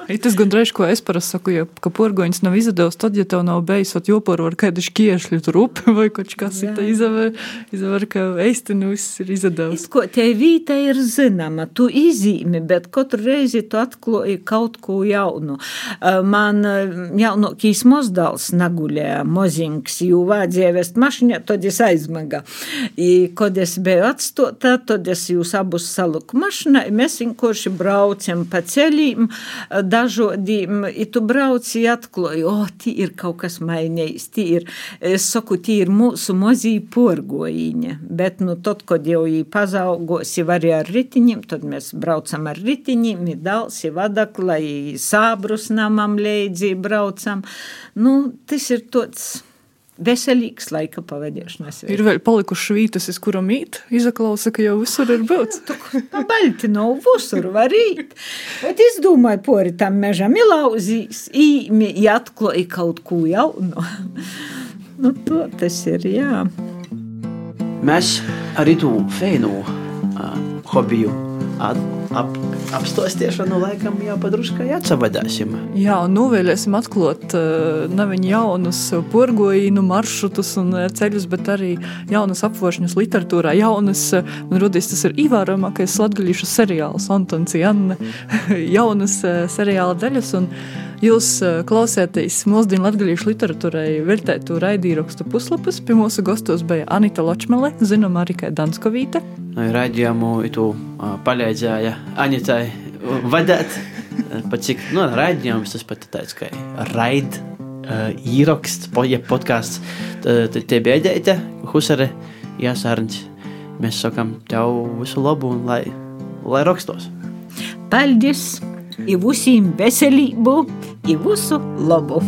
I tas gan reiz, ko es parasti saku, ja, ka porgoņš nav izdevies, tad, ja tev nav bijis, tad joporu ar kādu šķiešļu tur upi vai kaut kas izver, izver, ka eistinu viss ir izdevies. Ko tie vīta ir zināma, tu izīmi, bet katru reizi tu atklāji kaut ko jaunu. Man jaunākīs mozdals naguļēja mozinks, jū vādzēja vest mašiņā, tad es aizmaga. I, kad es biju atstota, tad es jūs abus saluku mašinā, mēs vienkārši braucam pa ceļīm, dažādiem, ja tu brauci atklāji, o, oh, tī ir kaut kas mainījis, tī ir, es saku, tī ir mūsu mozī porgojiņa, bet, nu, tad, kad jau jī pazaugosi arī ar ritiņiem, tad mēs braucam ar ritiņiem, ir dals, ir vadakla, ir sābrus namam leidzi braucam, nu, tas ir tots veselīgs laika pavadīšanas. Ir vēl palikušas vietas, uz kurām mīt. Izaklausa, ka jau visur ir bijis. Tā baļķi nav visur, var īt. Bet es domāju, pori tam mežam ilauzīs, īmi, atklāja kaut ko jaunu. nu, to tas ir, jā. Mēs arī tu feinu uh, hobiju at, ap, apstāstīšanu laikam jau padruskai atsavadāsim. Jā, un novēlēsim atklāt uh, neviņu jaunus porgojīnu maršrutus un ceļus, bet arī jaunas apvošņus literatūrā. Jaunas, man rodīs, tas ir īvāramākais latgaļīšu seriāls Antons Janne, jaunas seriāla daļas un Jūs klausāties mūsdienu latviešu literatūrai veltētu raidījumu puslapus. Pie mūsu gastos bija Anita Ločmele, zināmā arī kā Danskovīte. Raidījumu itu palīdzēja Anitai vadīt. Pat cik nu, raidījums tas pat tāds kā raid īraksts, ja podkāsts, tad te bēdēja Husare jāsārņš. Mēs sakām tev visu labu un lai, lai rakstos. Paldies! i visiem veselību, i visu labu!